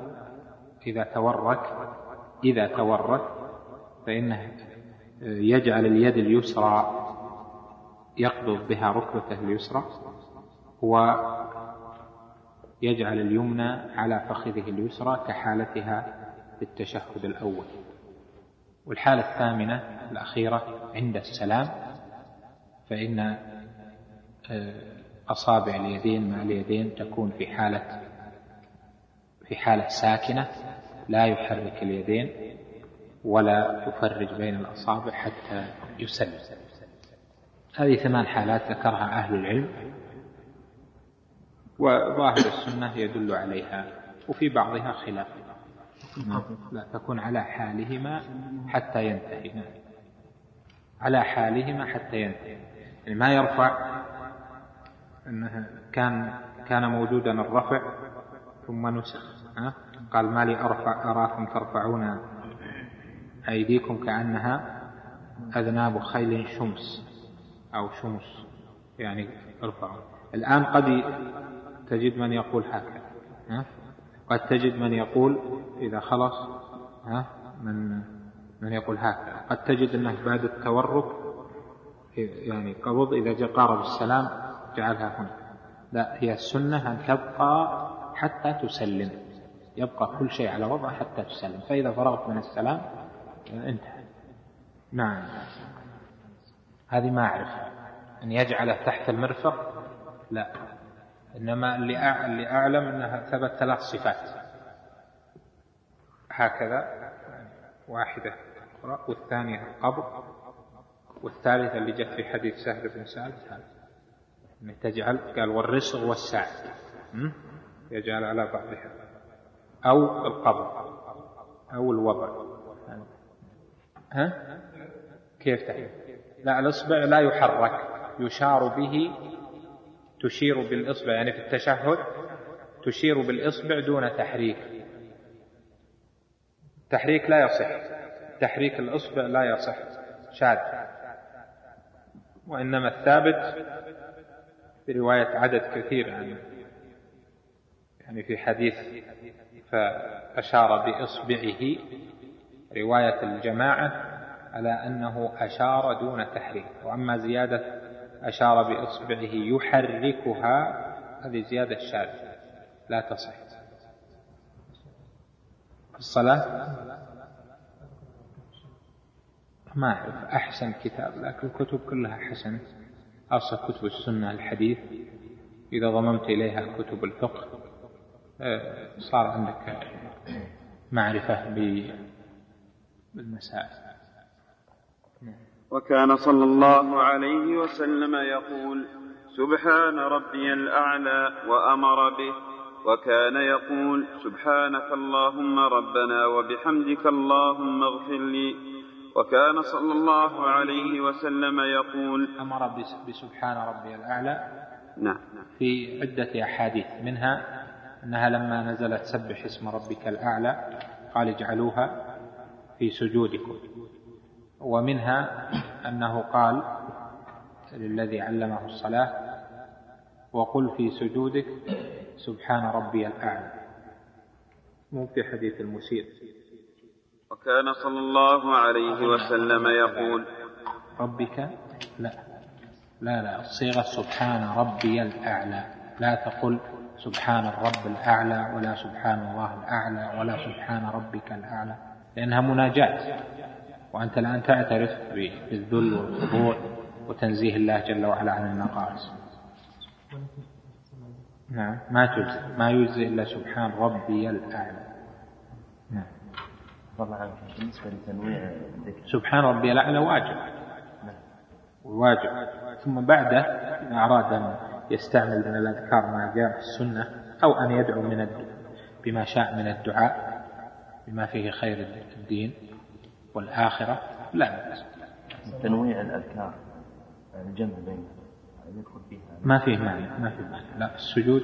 إذا تورك إذا تورك فإنه يجعل اليد اليسرى يقبض بها ركبته اليسرى ويجعل اليمنى على فخذه اليسرى كحالتها في التشهد الأول. والحالة الثامنة الأخيرة عند السلام فإن أصابع اليدين مع اليدين تكون في حالة في حالة ساكنة لا يحرك اليدين ولا يفرج بين الأصابع حتى يسلم. هذه ثمان حالات ذكرها أهل العلم وظاهر السنة يدل عليها وفي بعضها خلاف. لا تكون على حالهما حتى ينتهي. على حالهما حتى ينتهي. يعني ما يرفع إنه كان كان موجودا الرفع ثم نسخ؟ قال ما لي أرفع أراكم ترفعون أيديكم كأنها أذناب خيل شمس أو شمس يعني ارفعوا الآن قد تجد من يقول هكذا ها؟ قد تجد من يقول إذا خلص ها من من يقول هكذا قد تجد أنه بعد التورك يعني قبض إذا جاء قارب السلام جعلها هنا. لا هي السنة أن تبقى حتى تسلم. يبقى كل شيء على وضعه حتى تسلم. فإذا فرغت من السلام انتهى. نعم. هذه ما أعرفها أن يجعله تحت المرفق؟ لا. إنما اللي أعلم أنها ثبت ثلاث صفات. هكذا. واحدة والثانية القبض والثالثة اللي جت في حديث سهل بن سعد أن تجعل قال والرسغ والسعد يجعل على بعضها. أو القبض أو الوضع. ها؟ كيف تحريك لا الإصبع لا يحرك. يشار به تشير بالإصبع يعني في التشهد تشير بالإصبع دون تحريك. تحريك لا يصح. تحريك الإصبع لا يصح. شاذ. وإنما الثابت في رواية عدد كثير يعني يعني في حديث فأشار بإصبعه رواية الجماعة على أنه أشار دون تحريك وأما زيادة أشار بإصبعه يحركها هذه زيادة شاذة لا تصح. الصلاة؟ ما أعرف أحسن كتاب لكن الكتب كلها حسنة. أصل كتب السنة الحديث. إذا ضممت إليها كتب الفقه آه، صار عندك معرفة بالمسائل. وكان صلى الله عليه وسلم يقول سبحان ربي الأعلى وأمر به. وكان يقول سبحانك اللهم ربنا وبحمدك اللهم اغفر لي. وكان صلى الله عليه وسلم يقول أمر بسبحان ربي الأعلى نعم. في عدة أحاديث. منها أنها لما نزلت سبح اسم ربك الأعلى قال اجعلوها في سجودكم. ومنها أنه قال للذي علمه الصلاة وقل في سجودك سبحان ربي الأعلى. مو في حديث المسير وكان صلى الله عليه وسلم يقول ربك؟ لا. لا لا. الصيغة سبحان ربي الأعلى. لا تقل سبحان الرب الأعلى ولا سبحان الله الأعلى ولا سبحان ربك الأعلى لأنها مناجاة. وأنت الآن تعترف بالذل والخضوع وتنزيه الله جل وعلا عن النقائص. نعم. ما تجزي ما يجزي إلا سبحان ربي الأعلى. طبعا بالنسبة لتنويع الذكر. سبحان ربي الأعلى واجب. واجب. ثم بعده إذا أراد أن يستعمل من الأذكار ما جاء في السنة أو أن يدعو من الد... بما شاء من الدعاء بما فيه خير الدين والآخرة لا بأس. تنويع الأذكار الجمع بينها يدخل فيها. ما فيه معنى ما فيه معنى لا السجود.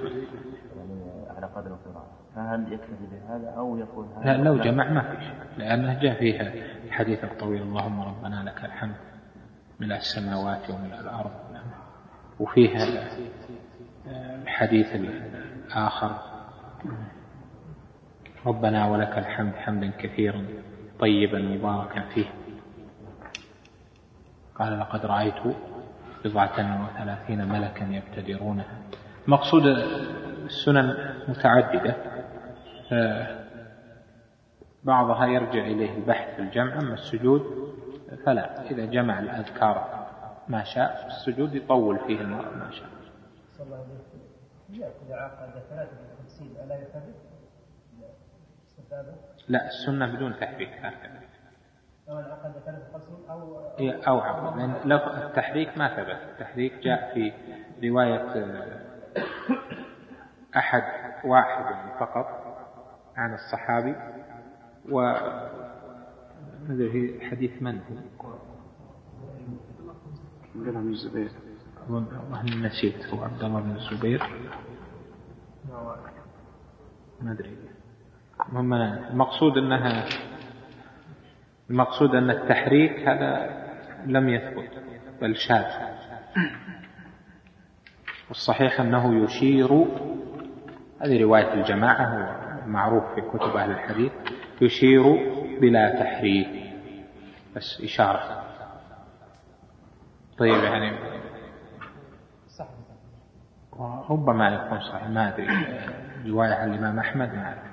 يعني على قدر القراءة. فهل يكتفي بهذا أو يقول هذا؟ لا لو جمع ما في شيء لأنه جاء فيها الحديث الطويل اللهم ربنا لك الحمد ملء السماوات وملء الأرض. وفيها الحديث الآخر ربنا ولك الحمد حمدا كثيرا طيبا مباركا فيه. قال لقد رأيت بضعة وثلاثين ملكا يبتدرونها. مقصود السنن متعددة بعضها يرجع إليه البحث في الجمع أما السجود فلا إذا جمع الأذكار ما شاء السجود يطول فيه المرء ما شاء. لا السنة بدون تحريك هكذا. أو عقد لأن لف- التحريك ما ثبت. التحريك جاء في رواية آه، أحد واحد فقط. عن الصحابي و في حديث من هو؟ قالها من الزبير. والله نسيت. هو عبد الله بن الزبير. ما أدري. المهم المقصود أنها المقصود أن التحريك هذا لم يثبت بل شاذ. والصحيح أنه يشير هذه رواية الجماعة ومعروف في كتب أهل الحديث يشير بلا تحريك بس إشارة. طيب يعني ربما يكون صحيح ما أدري. رواية عن الإمام أحمد ما أعرف.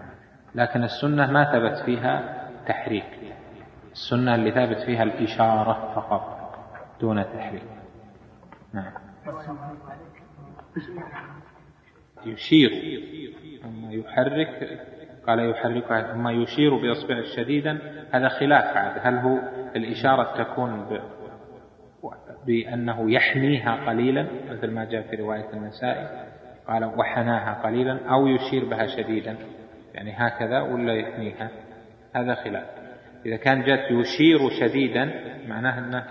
لكن السنة ما ثبت فيها تحريك السنة اللي ثابت فيها الإشارة فقط دون تحريك نعم. يشير. أما يحرك قال يحركها ثم يشير بإصبعه شديدا هذا خلاف عاد. هل هو الإشارة تكون ب... بأنه يحنيها قليلا؟ مثل ما جاء في رواية النسائي قال وحناها قليلا أو يشير بها شديدا. يعني هكذا ولا يحنيها هذا خلاف. إذا كان جاءت يشير شديدا معناه أنه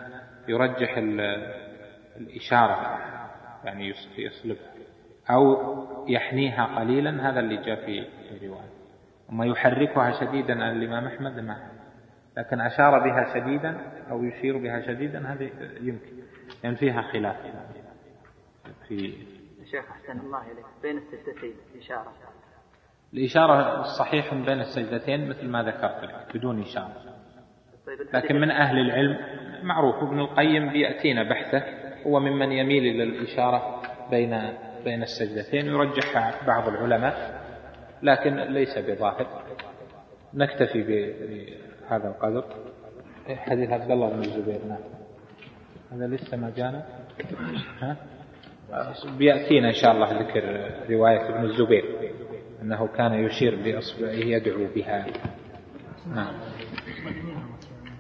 يرجح ال- الإشارة يعني يص- يصلبها. أو يحنيها قليلا هذا اللي جاء في الرواية. أما يحركها شديدا عن الإمام أحمد ما. لكن أشار بها شديدا أو يشير بها شديدا هذه يمكن. لأن يعني فيها خلاف. في شيخ أحسن الله إليك بين السجدتين إشارة. الإشارة الصحيح بين السجدتين مثل ما ذكرت لك بدون إشارة. طيب لكن من أهل العلم معروف ابن القيم بيأتينا بحثه هو ممن يميل إلى الإشارة بين بين السجدتين يرجح بعض العلماء لكن ليس بظاهر. نكتفي بهذا القدر. حديث عبد الله بن الزبير نعم. هذا لسه ما جانا. ها؟ بيأتينا إن شاء الله ذكر رواية ابن الزبير أنه كان يشير بإصبعه يدعو بها. نعم.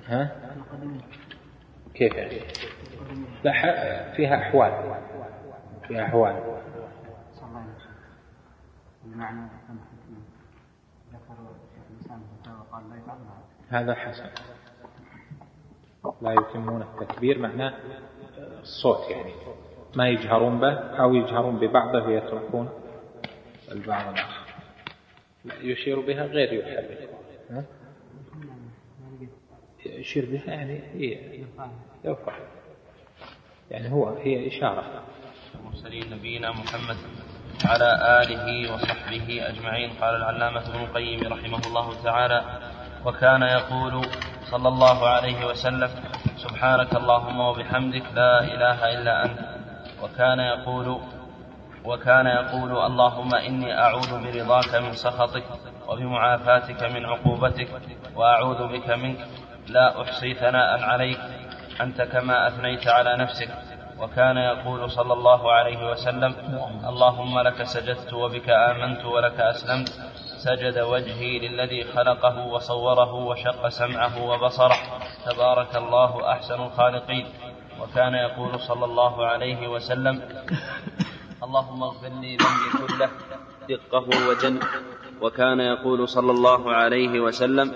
ها؟ كيف؟ يعني فيها أحوال. فيها أحوال. بمعنى ذكر شيخ الإسلام وقال لا هذا. حسن. لا يتمون التكبير معناه الصوت يعني. ما يجهرون به أو يجهرون ببعضه ويتركون البعض الآخر. لا يشير بها غير يحرك. يشير بها يعني هي يرفع. يعني هو هي إشارة. المرسلين نبينا محمد. على آله وصحبه أجمعين. قال العلامة ابن القيم رحمه الله تعالى وكان يقول صلى الله عليه وسلم سبحانك اللهم وبحمدك لا إله إلا أنت. وكان يقول وكان يقول اللهم إني أعوذ برضاك من سخطك وبمعافاتك من عقوبتك وأعوذ بك منك. لا أحصي ثناء عليك. أنت كما أثنيت على نفسك. وكان يقول صلى الله عليه وسلم اللهم لك سجدت وبك آمنت ولك أسلمت سجد وجهي للذي خلقه وصوره وشق سمعه وبصره تبارك الله أحسن الخالقين. وكان يقول صلى الله عليه وسلم اللهم اغفر لي ذنبي كله دقه وجل وكان يقول صلى الله عليه وسلم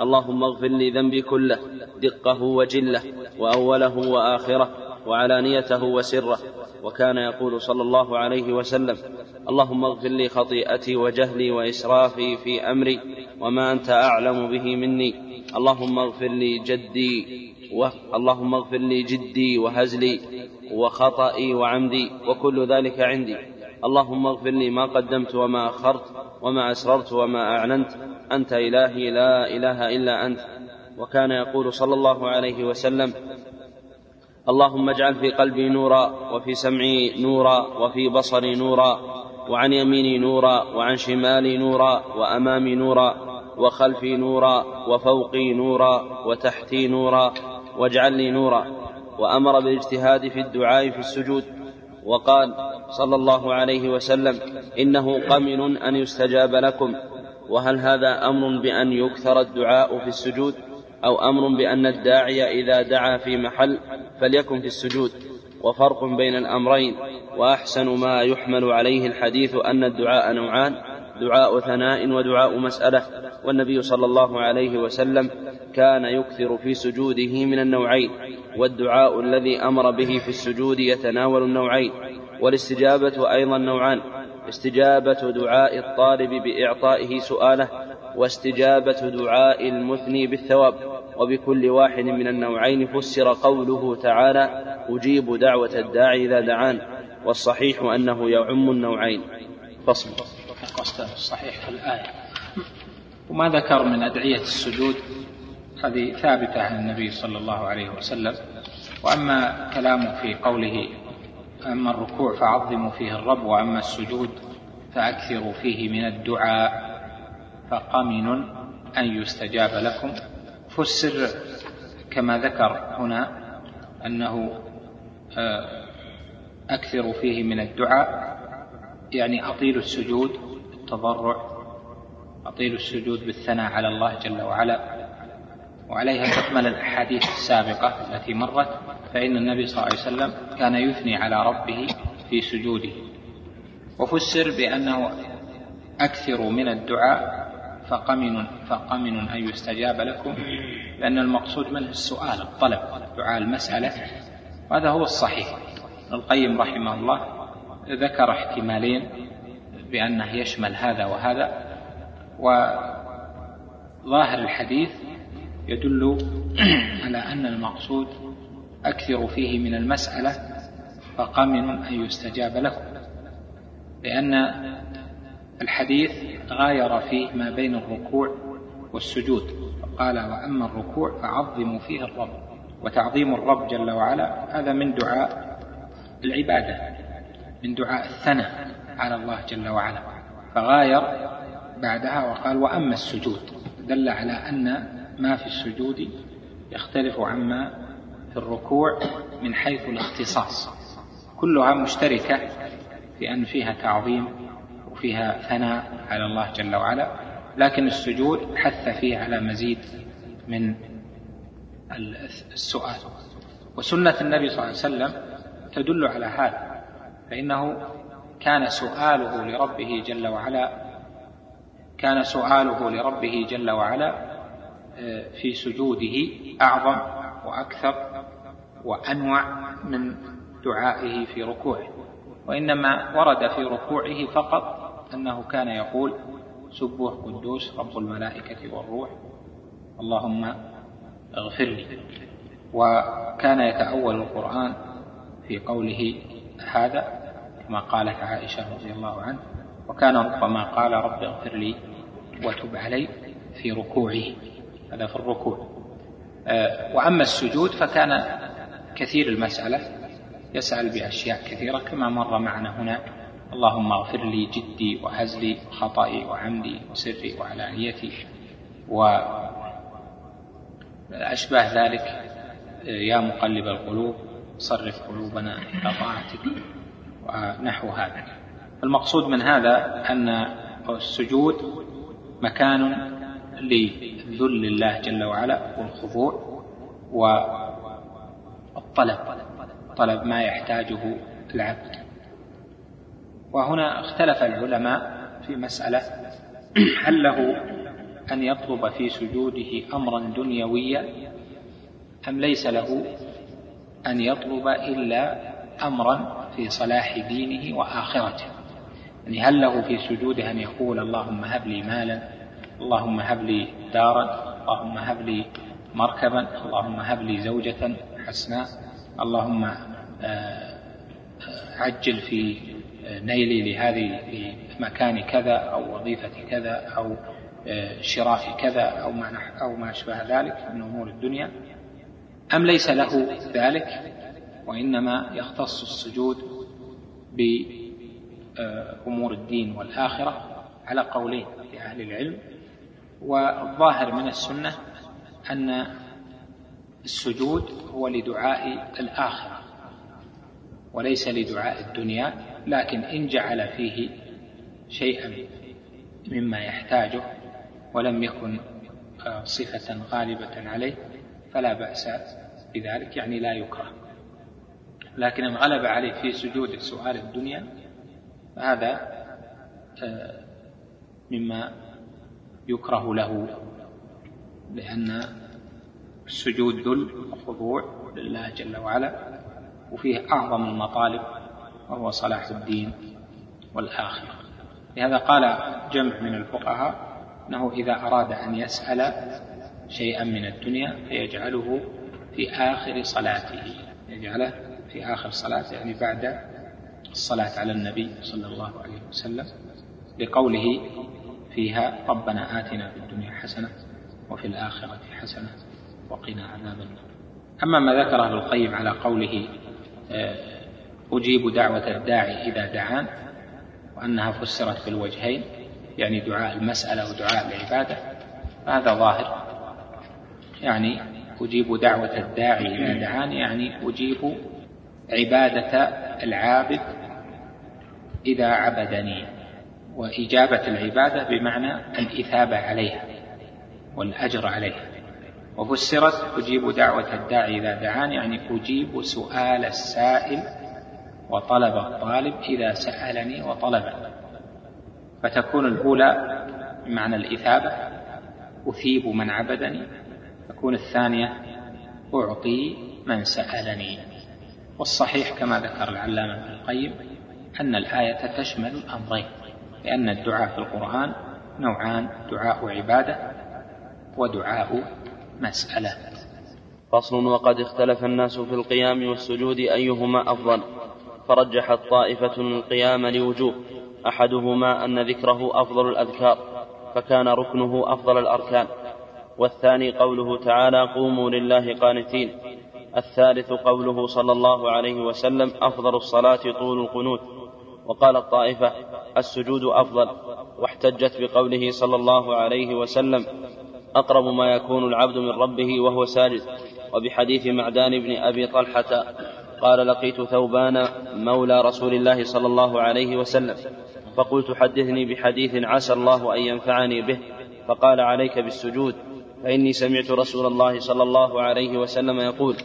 اللهم اغفر لي ذنبي كله دقه وجله وأوله وآخره. وعلانيته وسره وكان يقول صلى الله عليه وسلم اللهم اغفر لي خطيئتي وجهلي وإسرافي في أمري وما أنت أعلم به مني. اللهم اغفر لي جدي و... اللهم اغفر لي جدي وهزلي وخطئي وعمدي وكل ذلك عندي. اللهم اغفر لي ما قدمت وما أخرت وما أسررت وما أعلنت. أنت إلهي لا إله إلا أنت. وكان يقول صلى الله عليه وسلم اللهم اجعل في قلبي نورا وفي سمعي نورا وفي بصري نورا وعن يميني نورا وعن شمالي نورا وأمامي نورا وخلفي نورا وفوقي نورا وتحتي نورا واجعل لي نورا. وأمر بالاجتهاد في الدعاء في السجود وقال صلى الله عليه وسلم إنه قمن أن يستجاب لكم. وهل هذا أمر بأن يكثر الدعاء في السجود؟ أو أمر بأن الداعي إذا دعا في محل فليكن في السجود وفرق بين الأمرين وأحسن ما يحمل عليه الحديث أن الدعاء نوعان دعاء ثناء ودعاء مسألة والنبي صلى الله عليه وسلم كان يكثر في سجوده من النوعين والدعاء الذي أمر به في السجود يتناول النوعين والاستجابة أيضا نوعان استجابة دعاء الطالب بإعطائه سؤاله واستجابة دعاء المثني بالثواب. وبكل واحد من النوعين فسر قوله تعالى أجيب دعوة الداعي إذا دعان. والصحيح أنه يعم النوعين. فصل. الصحيح في الآية. وما ذكر من أدعية السجود؟ هذه ثابتة عن النبي صلى الله عليه وسلم. وأما كلامه في قوله أما الركوع فعظموا فيه الرب وأما السجود فأكثروا فيه من الدعاء. فقمن أن يستجاب لكم. فسر كما ذكر هنا أنه أكثروا فيه من الدعاء يعني أطيلوا السجود التضرع أطيلوا السجود بالثناء على الله جل وعلا. وعليها تكمل الأحاديث السابقة التي مرت فإن النبي صلى الله عليه وسلم كان يثني على ربه في سجوده. وفسر بأنه أكثروا من الدعاء فقمن فقمن أن يستجاب لكم لأن المقصود منه السؤال الطلب دعاء المسألة. وهذا هو الصحيح. القيم رحمه الله ذكر احتمالين بأنه يشمل هذا وهذا وظاهر الحديث يدل على أن المقصود أكثر فيه من المسألة فقمن أن يستجاب لكم لأن الحديث غاير فيه ما بين الركوع والسجود. قال وأما الركوع فعظموا فيه الرب. وتعظيم الرب جل وعلا هذا من دعاء العبادة من دعاء الثناء على الله جل وعلا. فغاير بعدها وقال وأما السجود. دل على أن ما في السجود يختلف عما في الركوع من حيث الاختصاص. كلها مشتركة في أن فيها تعظيم وفيها ثناء على الله جل وعلا لكن السجود حث فيه على مزيد من السؤال. وسنة النبي صلى الله عليه وسلم تدل على هذا فإنه كان سؤاله لربه جل وعلا كان سؤاله لربه جل وعلا في سجوده أعظم وأكثر وأنوع من دعائه في ركوعه. وإنما ورد في ركوعه فقط أنه كان يقول سبوه قدوس رب الملائكة والروح اللهم اغفر لي. وكان يتأول القرآن في قوله هذا كما قالت عائشة رضي الله عنه وكان ربما قال رب اغفر لي وتب علي في ركوعه. هذا في الركوع. آه، وأما السجود فكان كثير المسألة يسأل بأشياء كثيرة كما مر معنا هنا. اللهم اغفر لي جدي وهزلي وخطئي وعمدي وسري وعلانيتي وأشباه ذلك يا مقلب القلوب صرف قلوبنا إلى طاعتك ونحو هذا. المقصود من هذا أن السجود مكان لذل الله جل وعلا والخضوع والطلب طلب ما يحتاجه العبد. وهنا اختلف العلماء في مسألة هل له أن يطلب في سجوده أمرا دنيويا أم ليس له أن يطلب إلا أمرا في صلاح دينه وآخرته. يعني هل له في سجوده أن يقول اللهم هب لي مالا اللهم هب لي دارا اللهم هب لي مركبا اللهم هب لي زوجة حسناء اللهم آه، عجل في نيلي لهذه لمكان كذا أو وظيفة كذا أو آه، شراء كذا أو ما أو ما أشبه ذلك من أمور الدنيا. أم ليس له ذلك؟ وإنما يختص السجود بأمور الدين والآخرة على قولين لأهل العلم. والظاهر من السنة أن السجود هو لدعاء الآخرة وليس لدعاء الدنيا لكن إن جعل فيه شيئا مما يحتاجه ولم يكن آه، صفة غالبة عليه فلا بأس بذلك يعني لا يكره. لكن إن غلب عليه في سجود سؤال الدنيا فهذا آه، مما يكره له لأن السجود ذل وخضوع لله جل وعلا وفيه أعظم المطالب وهو صلاح الدين والآخرة. لهذا قال جمع من الفقهاء أنه إذا أراد أن يسأل شيئا من الدنيا فيجعله في آخر صلاته يجعله في آخر صلاته يعني بعد الصلاة على النبي صلى الله عليه وسلم لقوله فيها ربنا آتنا في الدنيا حسنة وفي الآخرة حسنة وقنا عذاب النار. أما ما ذكره ابن القيم على قوله آه، أجيب دعوة الداعي إذا دعان وأنها فسرت بالوجهين يعني دعاء المسألة ودعاء العبادة فهذا ظاهر. يعني أجيب دعوة الداعي إذا دعان يعني أجيب عبادة العابد إذا عبدني. وإجابة العبادة بمعنى الإثابة عليها والأجر عليها. وفسرت أجيب دعوة الداعي إذا دعان يعني أجيب سؤال السائل وطلب الطالب إذا سألني وطلب. فتكون الأولى بمعنى الإثابة أثيب من عبدني. تكون الثانية أعطي من سألني. والصحيح كما ذكر العلامة ابن القيم أن الآية تشمل الأمرين. لأن الدعاء في القرآن نوعان دعاء عبادة ودعاء مسألة. فصل وقد اختلف الناس في القيام والسجود أيهما أفضل. فرجحت طائفة القيام لوجوه أحدهما أن ذكره أفضل الأذكار فكان ركنه أفضل الأركان. والثاني قوله تعالى قوموا لله قانتين الثالث قوله صلى الله عليه وسلم أفضل الصلاة طول القنوت وقال الطائفة السجود أفضل واحتجت بقوله صلى الله عليه وسلم أقرب ما يكون العبد من ربه وهو ساجد. وبحديث معدان بن أبي طلحة قال لقيت ثوبان مولى رسول الله صلى الله عليه وسلم فقلت حدثني بحديث عسى الله أن ينفعني به فقال عليك بالسجود فإني سمعت رسول الله صلى الله عليه وسلم يقول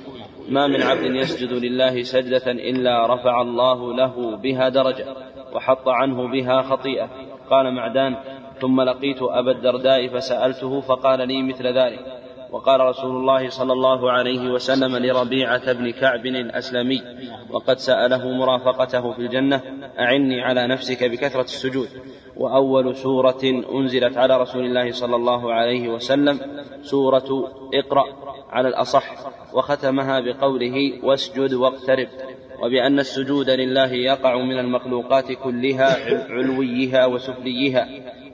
ما من عبد يسجد لله سجدة إلا رفع الله له بها درجة وحط عنه بها خطيئة. قال معدان ثم لقيت أبا الدرداء فسألته فقال لي مثل ذلك. وقال رسول الله صلى الله عليه وسلم لربيعة بن كعب الأسلمي وقد سأله مرافقته في الجنة أعني على نفسك بكثرة السجود. وأول سورة أنزلت على رسول الله صلى الله عليه وسلم سورة اقرأ على الأصح وختمها بقوله واسجد واقترب وبأن السجود لله يقع من المخلوقات كلها علويها وسفليها.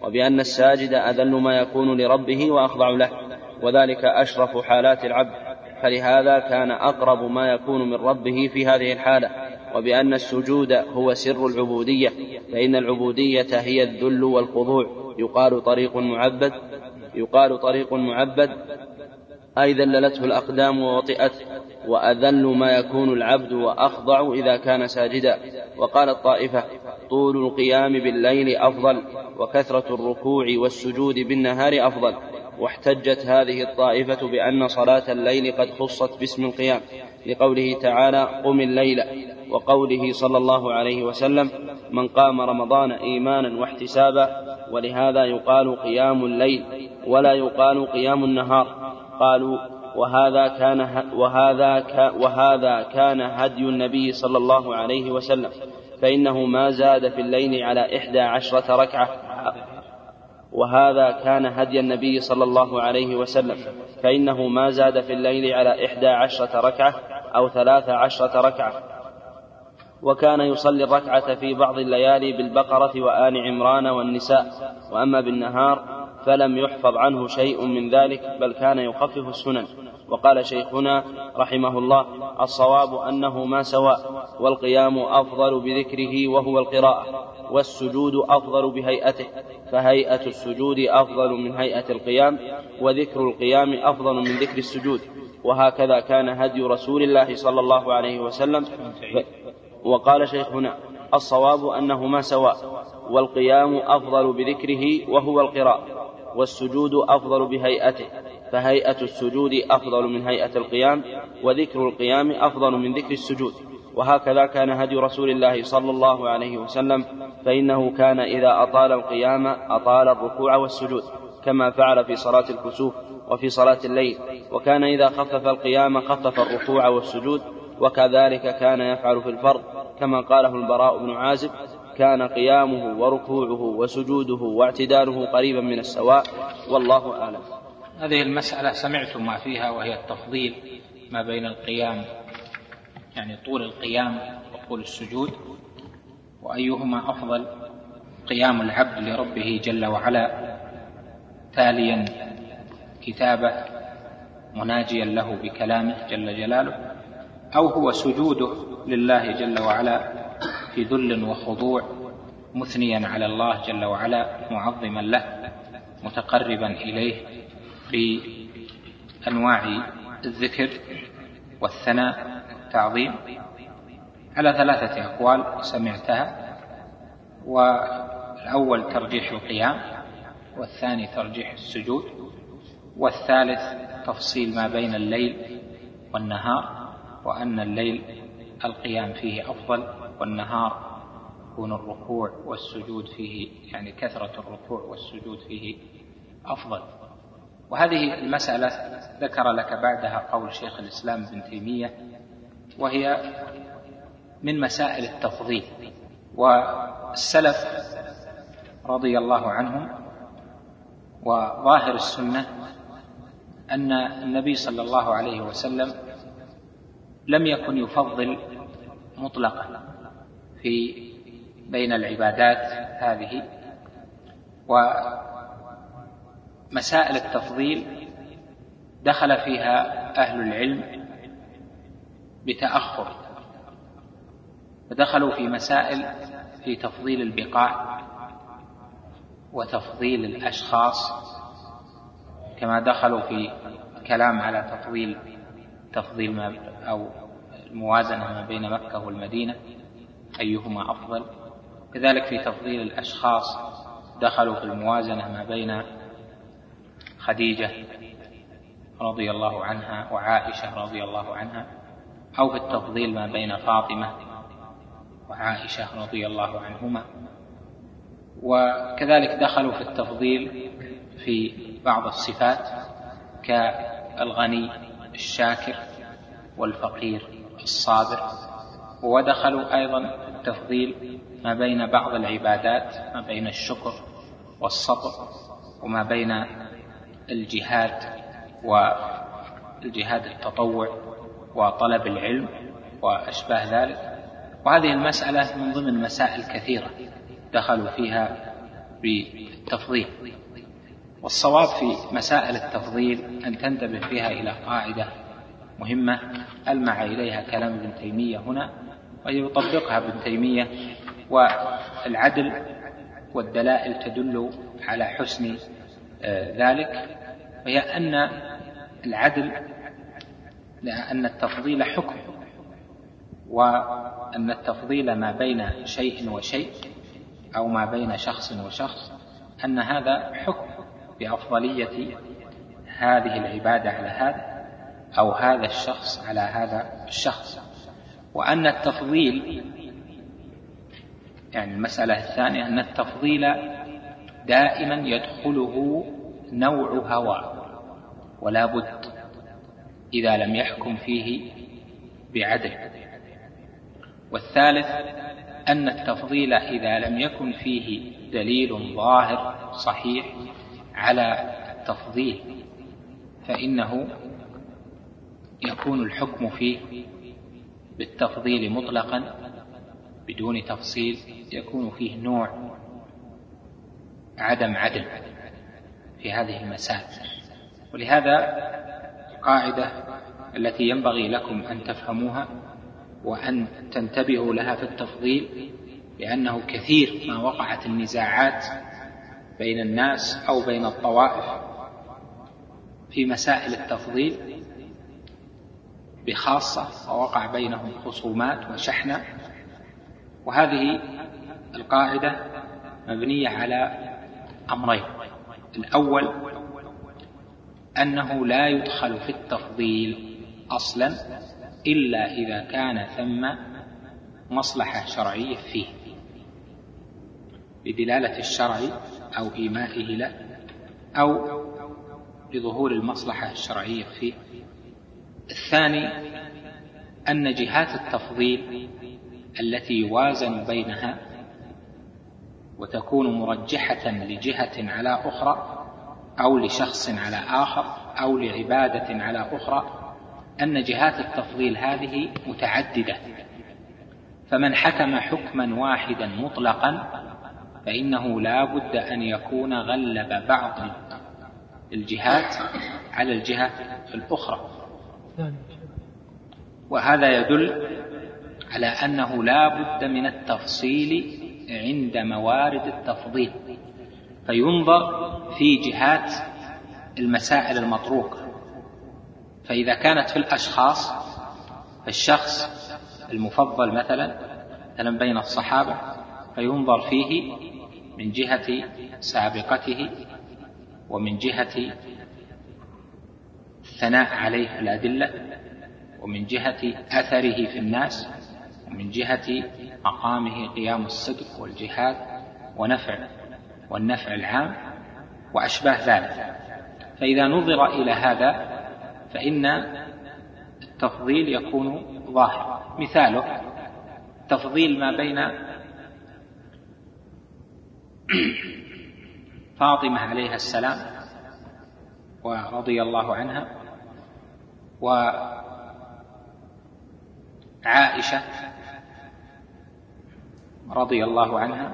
وبأن الساجد أذل ما يكون لربه وأخضع له. وذلك أشرف حالات العبد. فلهذا كان أقرب ما يكون من ربه في هذه الحالة. وبأن السجود هو سر العبودية فإن العبودية هي الذل والخضوع. يقال طريق معبد يقال طريق معبد أي ذللته الأقدام ووطئته وأذل ما يكون العبد وأخضع إذا كان ساجدا. وقال الطائفة طول القيام بالليل أفضل وكثرة الركوع والسجود بالنهار أفضل. واحتجت هذه الطائفة بأن صلاة الليل قد خصت باسم القيام. لقوله تعالى قم الليل وقوله صلى الله عليه وسلم من قام رمضان إيمانا واحتسابا ولهذا يقال قيام الليل ولا يقال قيام النهار قالوا وهذا كان وهذا وهذا كان هدي النبي صلى الله عليه وسلم فإنه ما زاد في الليل على إحدى عشرة ركعة وهذا كان هدي النبي صلى الله عليه وسلم. فإنه ما زاد في الليل على إحدى عشرة ركعة أو ثلاث عشرة ركعة. وكان يصلي الركعة في بعض الليالي بالبقرة وآل عمران والنساء. وأما بالنهار فلم يحفظ عنه شيء من ذلك بل كان يخفف السنن. وقال شيخنا رحمه الله الصواب أنه ما سواء والقيام أفضل بذكره وهو القراءة والسجود أفضل بهيئته فهيئة السجود أفضل من هيئة القيام وذكر القيام أفضل من ذكر السجود وهكذا كان هدي رسول الله صلى الله عليه وسلم. وقال شيخنا الصواب أنهما سواء والقيام أفضل بذكره وهو القراءة والسجود أفضل بهيئته فهيئة السجود أفضل من هيئة القيام وذكر القيام أفضل من ذكر السجود. وهكذا كان هدي رسول الله صلى الله عليه وسلم فإنه كان إذا أطال القيام أطال الركوع والسجود كما فعل في صلاة الكسوف وفي صلاة الليل. وكان إذا خفف القيام خفف الركوع والسجود وكذلك كان يفعل في الفرض. كما قاله البراء بن عازب كان قيامه وركوعه وسجوده واعتداله قريبا من السواء والله أعلم. هذه المسألة سمعتم ما فيها وهي التفضيل ما بين القيام يعني طول القيام وطول السجود وأيهما أفضل قيام العبد لربه جل وعلا تاليا كتابه مناجيا له بكلامه جل جلاله أو هو سجوده لله جل وعلا في ذل وخضوع مثنيا على الله جل وعلا معظما له متقربا إليه بأنواع الذكر والثناء والتعظيم. على ثلاثة أقوال سمعتها والأول ترجيح القيام والثاني ترجيح السجود والثالث تفصيل ما بين الليل والنهار وأن الليل القيام فيه أفضل والنهار يكون الركوع والسجود فيه يعني كثرة الركوع والسجود فيه أفضل. وهذه المسألة ذكر لك بعدها قول شيخ الإسلام ابن تيمية وهي من مسائل التفضيل. والسلف رضي الله عنهم وظاهر السنة أن النبي صلى الله عليه وسلم لم يكن يفضل مطلقا في بين العبادات هذه. ومسائل التفضيل دخل فيها أهل العلم بتأخر ودخلوا في مسائل في تفضيل البقاع وتفضيل الأشخاص كما دخلوا في كلام على تفضيل تفضيل ما أو الموازنة ما بين مكة والمدينة أيهما أفضل؟ كذلك في تفضيل الأشخاص دخلوا في الموازنة ما بين خديجة رضي الله عنها وعائشة رضي الله عنها أو في التفضيل ما بين فاطمة وعائشة رضي الله عنهما. وكذلك دخلوا في التفضيل في بعض الصفات الغني الشاكر والفقير الصابر. ودخلوا أيضا التفضيل ما بين بعض العبادات ما بين الشكر والصبر وما بين الجهاد والجهاد التطوع وطلب العلم وأشباه ذلك. وهذه المسألة من ضمن مسائل كثيرة دخلوا فيها بالتفضيل. والصواب في مسائل التفضيل أن تنتبه فيها إلى قاعدة مهمة ألمع إليها كلام ابن تيمية هنا ويطبقها ابن تيمية والعدل والدلائل تدل على حسن ذلك وهي أن العدل أن التفضيل حكم وأن التفضيل ما بين شيء وشيء أو ما بين شخص وشخص أن هذا حكم بأفضلية هذه العبادة على هذا أو هذا الشخص على هذا الشخص. وأن التفضيل يعني المسألة الثانية أن التفضيل دائما يدخله نوع هوى ولا بد إذا لم يحكم فيه بعدل. والثالث أن التفضيل إذا لم يكن فيه دليل ظاهر صحيح على التفضيل فإنه يكون الحكم فيه بالتفضيل مطلقا بدون تفصيل يكون فيه نوع عدم عدل في هذه المسائل. ولهذا القاعدة التي ينبغي لكم أن تفهموها وأن تنتبهوا لها في التفضيل لأنه كثير ما وقعت النزاعات بين الناس أو بين الطوائف في مسائل التفضيل بخاصة ووقع بينهم خصومات وشحنة. وهذه القاعدة مبنية على أمرين. الأول أنه لا يدخل في التفضيل أصلا إلا إذا كان ثم مصلحة شرعية فيه بدلالة الشرع أو إيمائه له أو لظهور المصلحة الشرعية فيه. الثاني أن جهات التفضيل التي يوازن بينها وتكون مرجحة لجهة على أخرى أو لشخص على آخر أو لعبادة على أخرى أن جهات التفضيل هذه متعددة. فمن حكم حكما واحدا مطلقا فإنه لا بد أن يكون غلب بعض الجهات على الجهة الأخرى. وهذا يدل على أنه لا بد من التفصيل عند موارد التفضيل فينظر في جهات المسائل المطروقة فإذا كانت في الأشخاص فالشخص المفضل مثلا مثلا بين الصحابة فينظر فيه من جهة سابقته ومن جهة الثناء عليه الأدلة ومن جهة أثره في الناس ومن جهة مقامه قيام الصدق والجهاد ونفع والنفع العام وأشباه ذلك. فإذا نظر إلى هذا فإن التفضيل يكون ظاهر. مثاله تفضيل ما بين فاطمة عليها السلام ورضي الله عنها وعائشة رضي الله عنها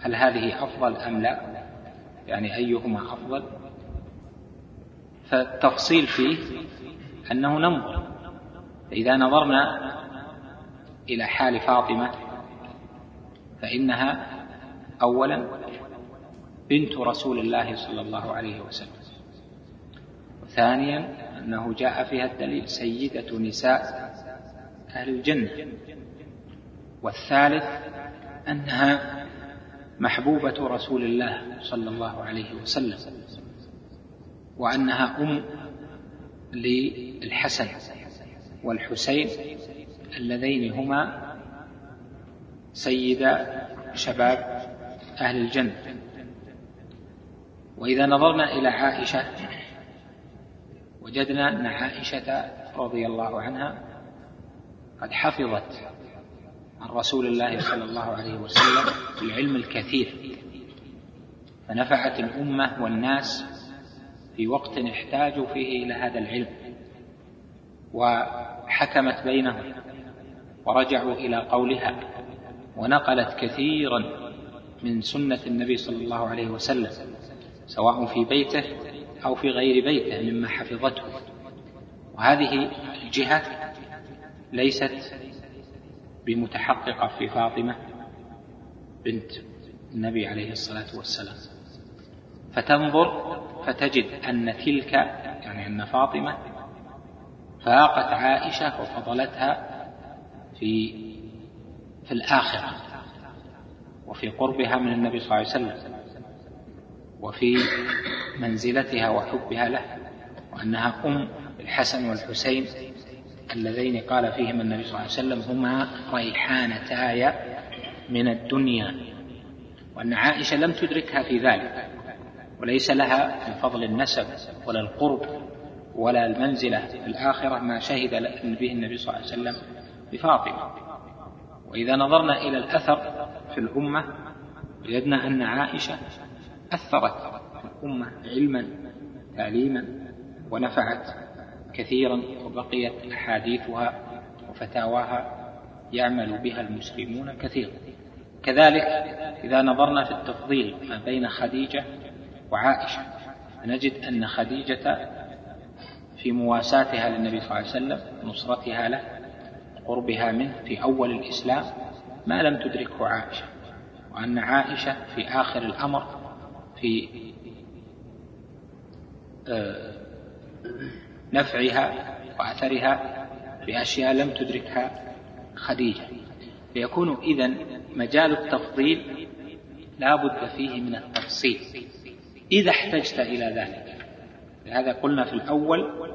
هل هذه أفضل أم لا؟ يعني أيهما أفضل؟ فالتفصيل فيه أنه ننظر فإذا نظرنا إلى حال فاطمة فإنها أولا بنت رسول الله صلى الله عليه وسلم. ثانيا أنه جاء فيها الدليل سيدة نساء أهل الجنة. والثالث أنها محبوبة رسول الله صلى الله عليه وسلم وأنها أم للحسن والحسين اللذين هما سيدا شباب أهل الجنة. وإذا نظرنا إلى عائشة وجدنا أن عائشة رضي الله عنها قد حفظت عن رسول الله صلى الله عليه وسلم العلم الكثير. فنفعت الأمة والناس في وقت احتاجوا فيه إلى هذا العلم وحكمت بينهم ورجعوا إلى قولها ونقلت كثيرا من سنة النبي صلى الله عليه وسلم سواء في بيته أو في غير بيته مما حفظته. وهذه الجهة ليست بمتحققة في فاطمة بنت النبي عليه الصلاة والسلام. فتنظر فتجد أن تلك يعني أن فاطمة فاقت عائشة وفضلتها في في الآخرة وفي قربها من النبي صلى الله عليه وسلم وفي منزلتها وحبها له وأنها أم الحسن والحسين اللذين قال فيهما النبي صلى الله عليه وسلم هما ريحانتاي من الدنيا. وأن عائشة لم تدركها في ذلك وليس لها من فضل النسب ولا القرب ولا المنزلة في الآخرة ما شهد به النبي صلى الله عليه وسلم بفاطمة. وإذا نظرنا إلى الأثر في الأمة وجدنا أن عائشة أثرت الأمة علما تعليما ونفعت. كثيرا وبقيت أحاديثها وفتاواها يعمل بها المسلمون كثيرا. كذلك إذا نظرنا في التفضيل ما بين خديجة وعائشة نجد أن خديجة في مواساتها للنبي صلى الله عليه وسلم نصرتها له قربها منه في أول الإسلام ما لم تدركه عائشة. وأن عائشة في آخر الأمر في آه، نفعها وأثرها في أشياء لم تدركها خديجة. فيكون إذن مجال التفضيل لا بد فيه من التفصيل. إذا احتجت إلى ذلك لهذا قلنا في الأول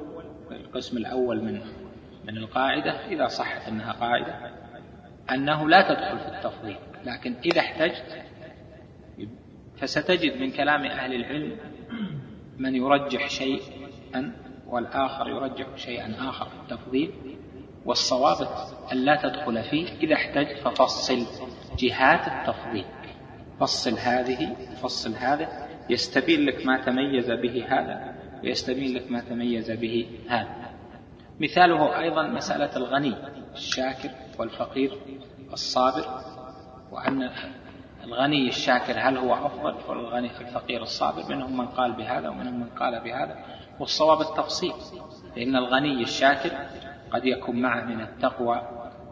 في القسم الأول من من القاعدة إذا صحت أنها قاعدة أنه لا تدخل في التفضيل. لكن إذا احتجت فستجد من كلام أهل العلم من يرجح شيئا والآخر يرجح شيئا آخر في التفضيل والصواب أن لا تدخل فيه إذا احتجت ففصل جهات التفضيل. فصل هذه فصل هذا. يستبين لك ما تميز به هذا ويستبين لك ما تميز به هذا. مثاله أيضا مسألة الغني الشاكر والفقير الصابر وأن الغني الشاكر هل هو أفضل؟ ولا الغني الفقير الصابر منهم من قال بهذا ومنهم من قال بهذا. والصواب التفصيل لأن الغني الشاكر قد يكون معه من التقوى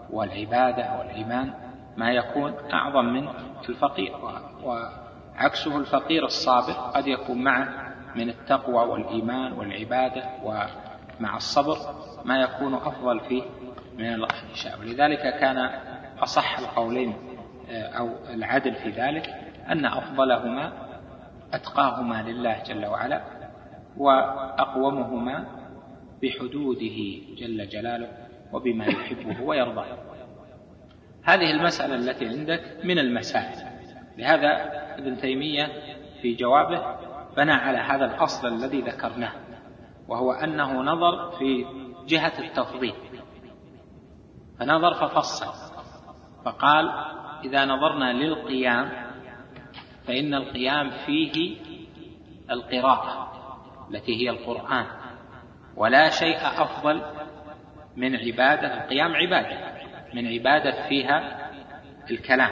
والعبادة والإيمان ما يكون أعظم من الفقير وعكسه الفقير الصابر قد يكون معه من التقوى والإيمان والعبادة ومع الصبر ما يكون أفضل فيه من الغني ولذلك كان أصح القولين آه، أو العدل في ذلك أن أفضلهما أتقاهما لله جل وعلا وأقومهما بحدوده جل جلاله وبما يحبه ويرضاه. هذه المسألة التي عندك من المسائل. لهذا ابن تيمية في جوابه بنى على هذا الأصل الذي ذكرناه وهو أنه نظر في جهة التفضيل. فنظر ففصل فقال إذا نظرنا للقيام فإن القيام فيه القراءة. التي هي القرآن ولا شيء أفضل من عبادة القيام عبادة من عبادة فيها الكلام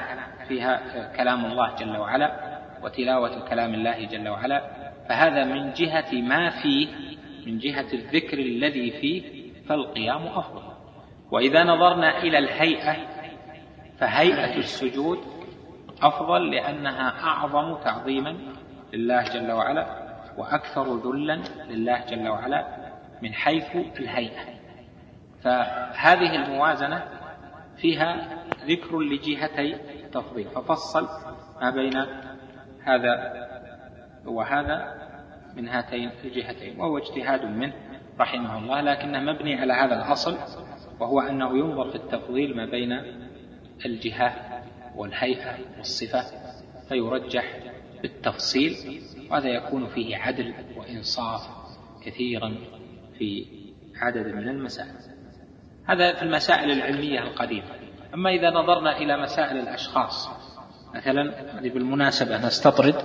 فيها كلام الله جل وعلا وتلاوة كلام الله جل وعلا فهذا من جهة ما فيه من جهة الذكر الذي فيه فالقيام أفضل. وإذا نظرنا إلى الهيئة فهيئة السجود أفضل لأنها أعظم تعظيما لله جل وعلا وأكثر ذلا لله جل وعلا من حيث الهيئة. فهذه الموازنة فيها ذكر لجهتي التفضيل ففصل ما بين هذا وهذا من هاتين الجهتين وهو اجتهاد منه رحمه الله لكنه مبني على هذا الأصل وهو أنه ينظر في التفضيل ما بين الجهة والهيئة والصفة فيرجح بالتفصيل وهذا يكون فيه عدل وإنصاف كثيرا في عدد من المسائل. هذا في المسائل العلمية القديمة. أما إذا نظرنا إلى مسائل الأشخاص مثلا بالمناسبة نستطرد.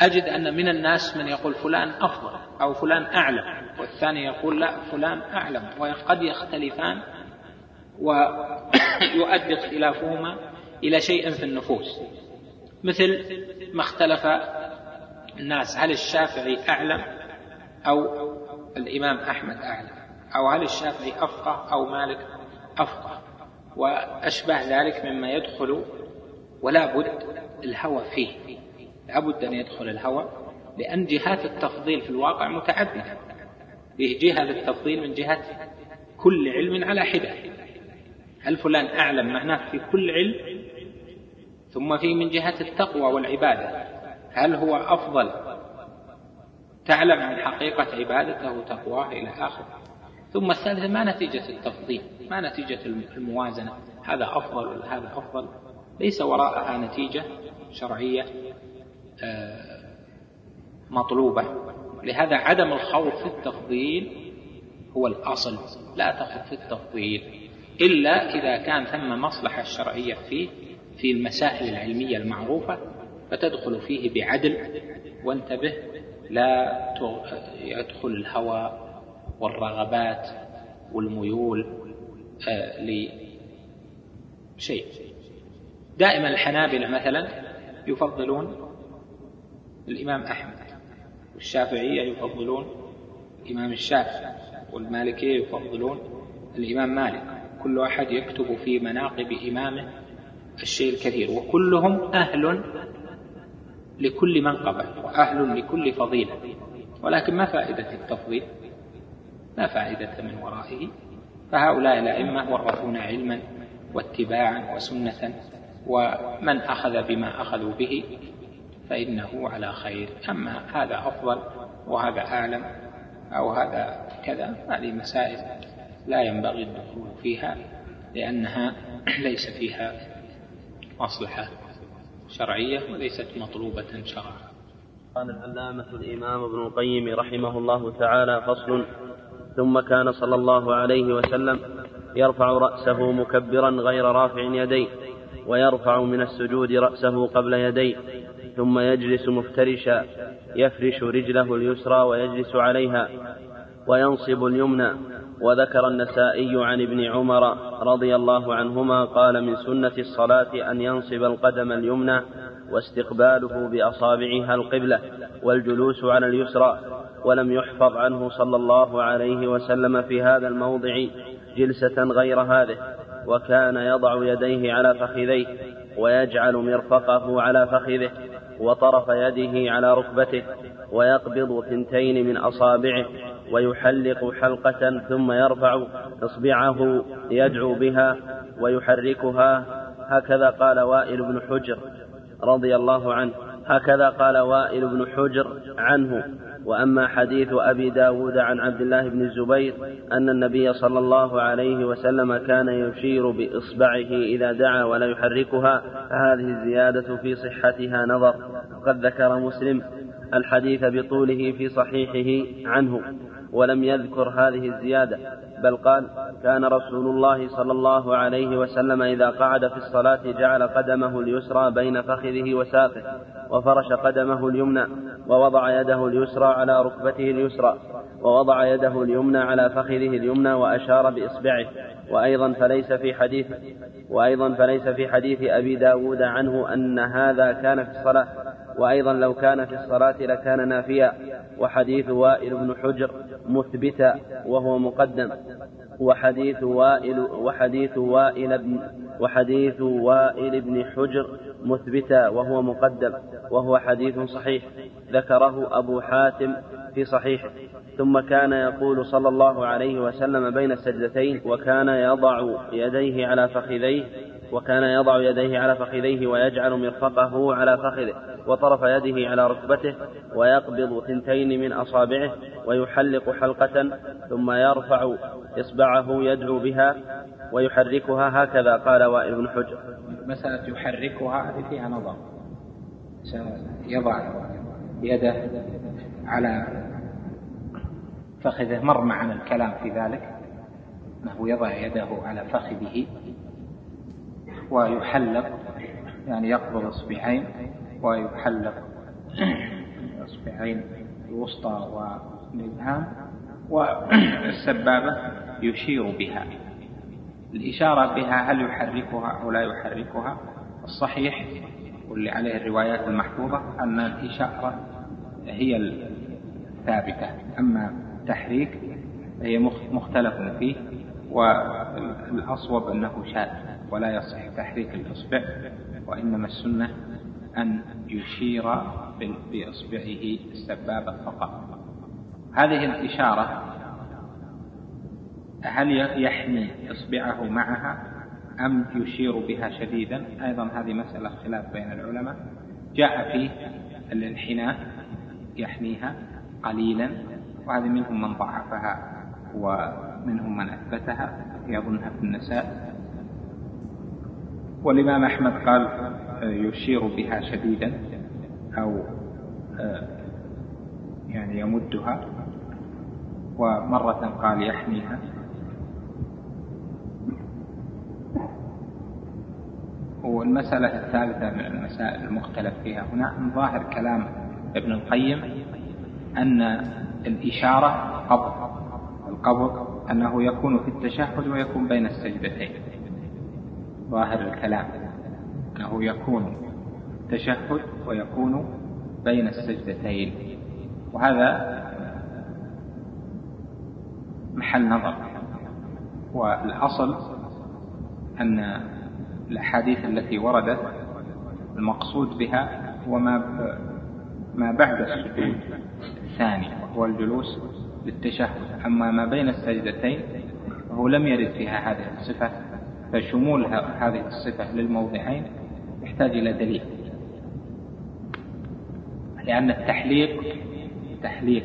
أجد أن من الناس من يقول فلان أفضل أو فلان أعلم والثاني يقول لا فلان أعلم وقد يختلفان ويؤدي اختلافهما إلى شيء في النفوس. مثل ما اختلف الناس هل الشافعي أعلم أو الإمام أحمد أعلم؟ أو هل الشافعي أفقه أو مالك أفقه؟ وأشبه ذلك مما يدخل ولا بد الهوى فيه. لا بد أن يدخل الهوى لأن جهات التفضيل في الواقع متعددة. فيه جهة للتفضيل من جهة كل علم على حدة. هل فلان أعلم معناه في كل علم؟ ثم في من جهة التقوى والعبادة. هل هو أفضل تعلم عن حقيقة عبادته تقواه إلى آخره ثم الثالثة ما نتيجة التفضيل ما نتيجة الموازنة. هذا أفضل ولا هذا أفضل. ليس وراءها نتيجة شرعية آه، مطلوبة. لهذا عدم الخوض في التفضيل هو الأصل. لا تخف في التفضيل إلا إذا كان ثم مصلحة شرعية فيه في المسائل العلمية المعروفة فتدخل فيه بعدل وانتبه لا يدخل الهوى والرغبات والميول آه، لشيء. دائما الحنابلة مثلا يفضلون الإمام أحمد والشافعية يفضلون الإمام الشافعي والمالكية يفضلون الإمام مالك. كل واحد يكتب في مناقب إمامه الشيء الكثير وكلهم أهل لكل منقبة وأهل لكل فضيلة. ولكن ما فائدة التفضيل؟ لا فائدة من ورائه. فهؤلاء الأئمة ورثونا علما واتباعا وسنة ومن أخذ بما أخذوا به فإنه على خير. أما هذا أفضل وهذا أعلم أو هذا كذا هذه مسائل لا ينبغي الدخول فيها لأنها ليس فيها مصلحة. شرعية وليست مطلوبة شرعا. قال العلامة الإمام ابن القيم رحمه الله تعالى فصل. ثم كان صلى الله عليه وسلم يرفع رأسه مكبرا غير رافع يديه ويرفع من السجود رأسه قبل يديه ثم يجلس مفترشا يفرش رجله اليسرى ويجلس عليها. وينصب اليمنى. وذكر النسائي عن ابن عمر رضي الله عنهما قال من سنة الصلاة أن ينصب القدم اليمنى واستقباله بأصابعها القبلة والجلوس على اليسرى. ولم يحفظ عنه صلى الله عليه وسلم في هذا الموضع جلسة غير هذه. وكان يضع يديه على فخذيه ويجعل مرفقه على فخذه. وطرف يده على ركبته ويقبض ثنتين من أصابعه ويحلق حلقة ثم يرفع إصبعه يدعو بها ويحركها. هكذا قال وائل بن حجر رضي الله عنه. هكذا قال وائل بن حجر عنه. وأما حديث أبي داود عن عبد الله بن الزبير أن النبي صلى الله عليه وسلم كان يشير بإصبعه إذا دعا ولا يحركها فهذه الزيادة في صحتها نظر. وقد ذكر مسلم الحديث بطوله في صحيحه عنه ولم يذكر هذه الزيادة بل قال كان رسول الله صلى الله عليه وسلم إذا قعد في الصلاة جعل قدمه اليسرى بين فخذه وساقه وفرش قدمه اليمنى ووضع يده اليسرى على ركبته اليسرى ووضع يده اليمنى على فخذه اليمنى وأشار بإصبعه. وأيضا فليس في حديث وأيضا فليس في حديث أبي داود عنه أن هذا كان في الصلاة. وأيضا لو كان في الصلاة لكان نافيا وحديث وائل بن حجر مثبتا وهو مقدم وحديث وائل وحديث وائل بن وحديث وائل بن حجر مثبتا وهو مقدم وهو حديث صحيح ذكره أبو حاتم في صحيحه ثم كان يقول صلى الله عليه وسلم بين السجدتين وكان يضع يديه على فخذيه وكان يضع يديه على فخذيه ويجعل مرفقه على فخذه وطرف يده على ركبته ويقبض ثنتين من أصابعه ويحلق حلقة ثم يرفع إصبعه يدعو بها ويحركها هكذا قال وائل بن حجر. مسألة يحركها هذه فيها نظر. يضع يده على فخذه مر معنا الكلام في ذلك أنه يضع يده على فخذه. ويحلق يعني يقبض أصبعين ويحلق الاصبعين الوسطى والابهام والسبابة يشير بها. الإشارة بها هل يحركها أو لا يحركها؟ الصحيح واللي عليه الروايات المحفوظة أن الإشارة هي الثابتة. أما التحريك فهي مختلف فيه والأصوب أنه شاذ. ولا يصح تحريك الإصبع وإنما السنة أن يشير بإصبعه السبابة فقط. هذه الإشارة هل يحمي إصبعه معها أم يشير بها شديدا؟ أيضا هذه مسألة خلاف بين العلماء. جاء فيه الانحناء يحميها قليلا وهذه منهم من ضعفها ومنهم من أثبتها يظنها في النساء. والإمام أحمد قال آه، يشير بها شديدا أو آه، يعني يمدها. ومرة قال يحميها. والمسألة الثالثة من المسائل المختلف فيها هنا من ظاهر كلام ابن القيم أن الإشارة قبض القبض أنه يكون في التشهد ويكون بين السجدتين. ظاهر الكلام أنه يكون تشهد ويكون بين السجدتين. وهذا محل نظر. والأصل أن الأحاديث التي وردت المقصود بها هو ما ما بعد السجود الثاني وهو الجلوس للتشهد. أما ما بين السجدتين فهو لم يرد فيها هذه الصفة. فشمول هذه الصفة للموضعين يحتاج إلى دليل. لأن التحليق تحليق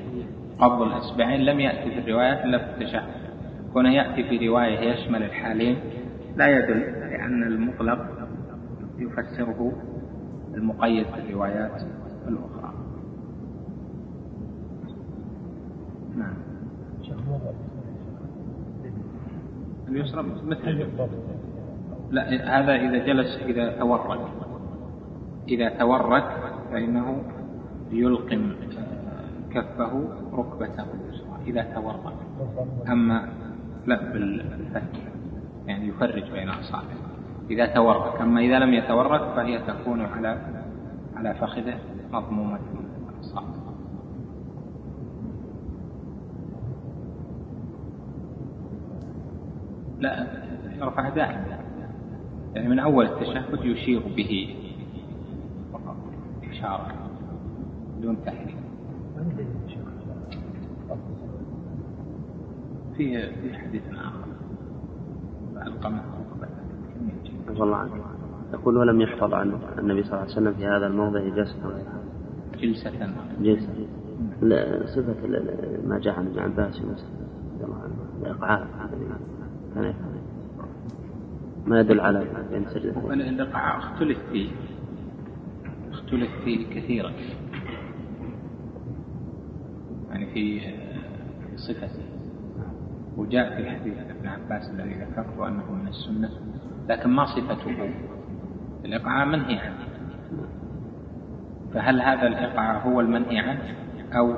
قبض الإصبعين لم يأتي في الروايات إلا في التشهد. كونه يأتي في رواية يشمل الحالين. لا يدل لأن المطلق يفسره المقيد في الروايات الأخرى. نعم. اليسرى مثل. لا هذا إذا جلس إذا تورك. إذا تورك فإنه يلقم كفه ركبته. اليسرى إذا تورك. أما لا بالفتح. يعني يفرج بين أصابعه. إذا تورك. أما إذا لم يتورك فهي تكون على على فخذه مضمومة الأصابع. لا يرفع دائما يعني من أول التشهد يشير به فقط إشارة بدون تحريم في في حديث آخر. القمة الله عنك يقول ولم يحفظ عنه النبي صلى الله عليه وسلم في هذا الموضع جلسة. جلسة. جلسة. صفة ما جاء عن ابن عباس الإقعاء كان يفعل ما يدل على بين سجدتين الإقعاء أختلف فيه. أختلف فيه كثيرا. يعني في صفته وجاء في حديث ابن عباس الذي ذكرته أنه من السنة لكن ما صفته. الإقعاء منهي عنه. فهل هذا الإقعاء هو المنهي عنه؟ أو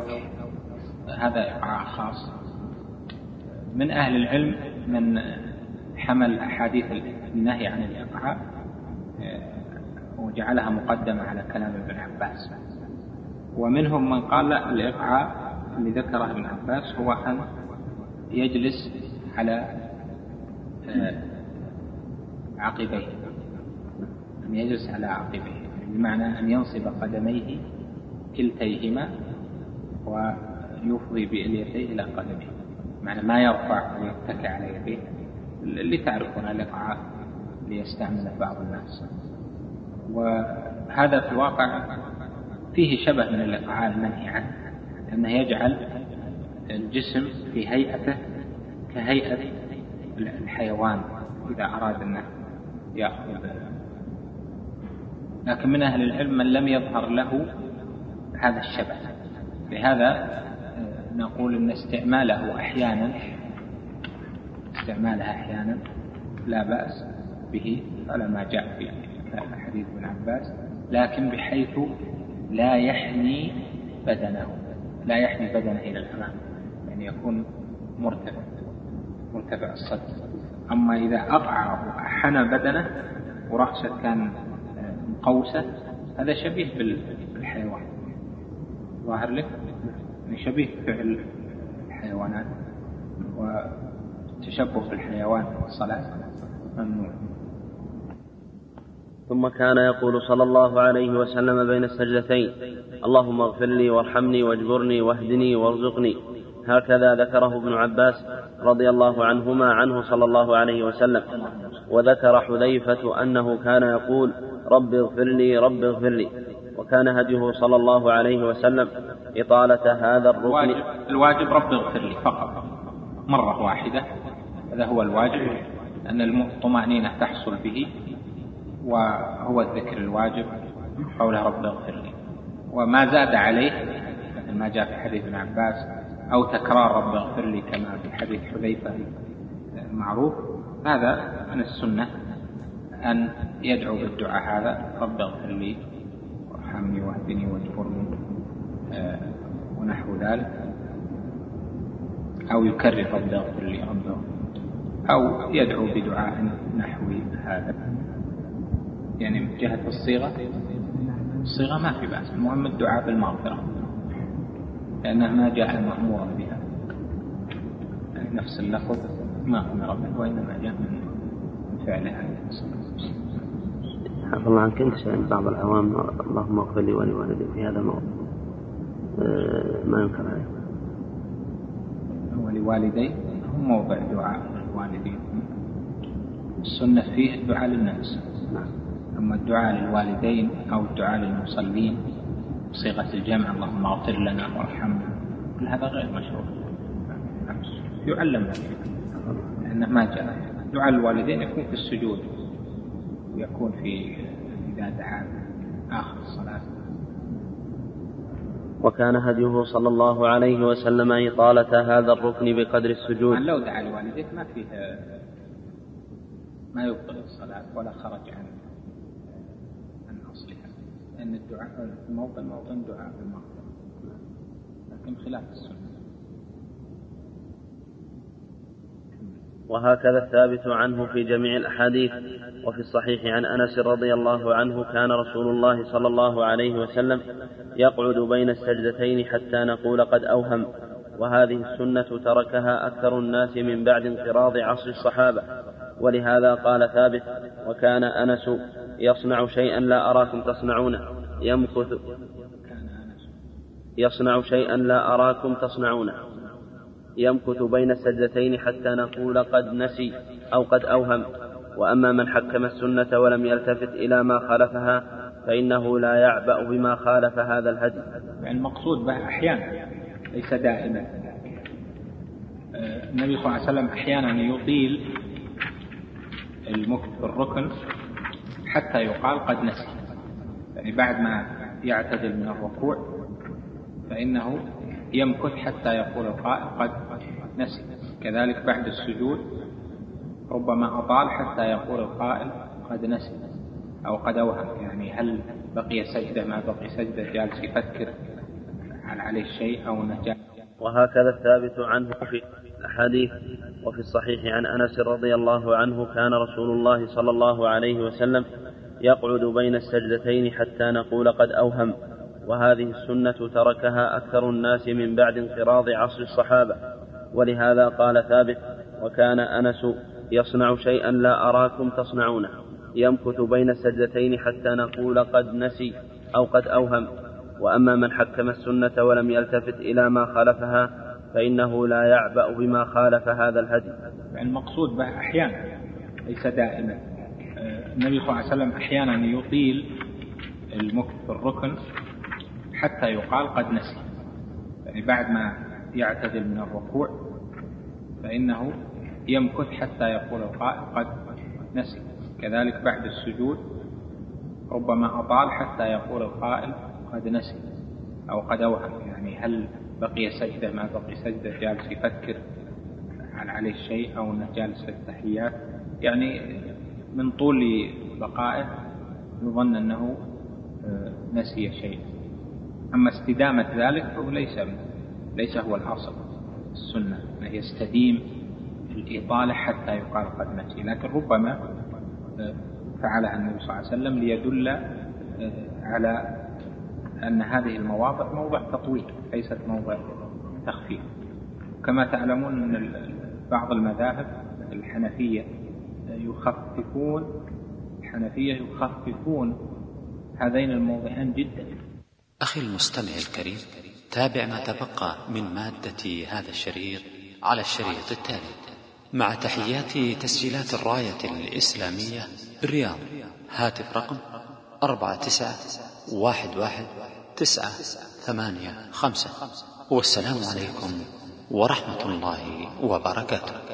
هذا إقعاء خاص؟ من أهل العلم من حمل أحاديث النهي عن الإقعاء آه، وجعلها مقدمة على كلام ابن عباس. ومنهم من قال الإقعاء اللي ذكره ابن عباس هو أن يجلس على آه، عقبيه أن يجلس على عقبيه بمعنى أن ينصب قدميه كلتيهما ويفضي بإليتيه إلى قدمه معنى ما يرفع ويتكى على يديه اللي تعرفون الإقعاء ليستعمله بعض الناس. وهذا في الواقع فيه شبه من الإقعاء المنهي عنه لأنه يجعل الجسم في هيئته كهيئة الحيوان إذا أراد أنه يأخذ. لكن من أهل العلم من لم يظهر له هذا الشبه. لهذا نقول أن استعماله أحيانا استعمالها أحيانا لا بأس به على ما جاء في حديث ابن عباس لكن بحيث لا يحني بدنه لا يحني بدنه إلى الأمام يعني يكون مرتفع مرتفع الصدر أما إذا أقع وحنى بدنه ورأسه كان مقوسة هذا شبيه بالحيوان. ظاهر لك؟ شبيه فعل الحيوانات بالحيوان في الصلاة ممنوع ثم كان يقول صلى الله عليه وسلم بين السجدتين اللهم اغفر لي وارحمني واجبرني واهدني وارزقني. هكذا ذكره ابن عباس رضي الله عنهما عنه صلى الله عليه وسلم. وذكر حذيفة أنه كان يقول رب اغفر لي رب اغفر لي. وكان هديه صلى الله عليه وسلم. إطالة هذا الركن. الواجب, الواجب رب اغفر لي فقط. مرة واحدة. هذا هو الواجب. أن الطمأنينة تحصل به. وهو الذكر الواجب. قوله رب اغفر لي. وما زاد عليه مثل ما جاء في حديث ابن عباس أو تكرار رب اغفر لي كما في حديث حذيفة المعروف هذا من السنة أن يدعو بالدعاء هذا. رب اغفر لي وارحمني واهدني واجبرني. ونحو ذلك أو يكرر رب اغفر لي رب أو يدعو بدعاء نحو هذا. يعني من جهة الصيغة الصيغة ما في بأس المهم الدعاء بالمغفرة لأنه ما جاء مأمورا بها. يعني نفس اللفظ ما أمر به وإنما جاء من فعله عليه الله عنك انت بعض العوام اللهم اغفر لي ولوالدي في هذا الموضوع آه، ما ينكر عليه. ولوالدي هم موضع دعاء الوالدين السنة فيه الدعاء للناس. نعم. أما الدعاء للوالدين أو الدعاء للمصلين بصيغة الجمع اللهم اغفر لنا وارحمنا. كل هذا غير مشروع. يعلم لأنه ما جاء. دعاء الوالدين يكون في السجود. ويكون في إذا دعا آخر الصلاة. وكان هديه صلى الله عليه وسلم إطالة هذا الركن بقدر السجود. لو دعا لوالديه ما فيه ما يبطل الصلاة ولا خرج عن عن أصلها لأن الدعاء الموطن موطن دعاء بالمغفرة لكن خلاف السنة. وهكذا الثابت عنه في جميع الأحاديث وفي الصحيح عن أنس رضي الله عنه كان رسول الله صلى الله عليه وسلم يقعد بين السجدتين حتى نقول قد أوهم وهذه السنة تركها أكثر الناس من بعد انقراض عصر الصحابة. ولهذا قال ثابت وكان أنس يصنع شيئا لا أراكم تصنعونه. يمكث يصنع شيئا لا أراكم تصنعونه. يمكث بين السجدتين حتى نقول قد نسي أو قد أوهم. وأما من حكم السنة ولم يلتفت إلى ما خالفها فإنه لا يعبأ بما خالف هذا الهدي. يعني المقصود به أحيانا ليس دائما. آه، النبي صلى الله عليه وسلم أحيانا يطيل المكث في الركن حتى يقال قد نسي. يعني بعد ما يعتدل من الركوع فإنه يمكث حتى يقول القائل قد نسي. كذلك بعد السجود ربما أطال حتى يقول القائل قد نسي. أو قد أوهم يعني هل بقي سجدة ما بقي سجدة جالس يفكر هل عليه شيء أو نجاة وهكذا الثابت عنه في الأحاديث وفي الصحيح عن أنس رضي الله عنه كان رسول الله صلى الله عليه وسلم يقعد بين السجدتين حتى نقول قد أوهم. وهذه السنة تركها أكثر الناس من بعد انقراض عصر الصحابة. ولهذا قال ثابت وكان أنس يصنع شيئا لا أراكم تصنعونه. يمكث بين السجدتين حتى نقول قد نسي أو قد أوهم. وأما من حكم السنة ولم يلتفت إلى ما خالفها فإنه لا يعبأ بما خالف هذا الهدي. يعني المقصود به أحيانا ليس دائما. النبي صلى الله عليه وسلم أحيانا يطيل المكث في الركن حتى يقال قد نسي. يعني بعد ما يعتدل من الركوع فإنه يمكث حتى يقول القائل قد نسي. كذلك بعد السجود ربما أطال حتى يقول القائل قد نسي أو قد أوهم. يعني هل بقي سجدة؟ ما بقي سجدة؟ جالس يفكر هل عليه شيء أو أنه جالس في التحيات يعني من طول بقائه يظن أنه آه، نسي شيء أما استدامة ذلك فهو ليس ليس هو الأصل السنة أنه يستديم الإطالة حتى يقال قد نسي لكن ربما آه، فعلها النبي صلى الله عليه وسلم ليدل آه، على أن هذه المواضع موضع تطويل ليست موضع تخفيف. كما تعلمون أن بعض المذاهب الحنفية يخففون الحنفية يخففون هذين الموضعين جدا. أخي المستمع الكريم تابع ما تبقى من مادة هذا الشريط على الشريط التالي. مع تحيات تسجيلات الراية الإسلامية بالرياض هاتف رقم أربعة تسعة واحد واحد تسعة ثمانية خمسة. والسلام عليكم ورحمة الله وبركاته.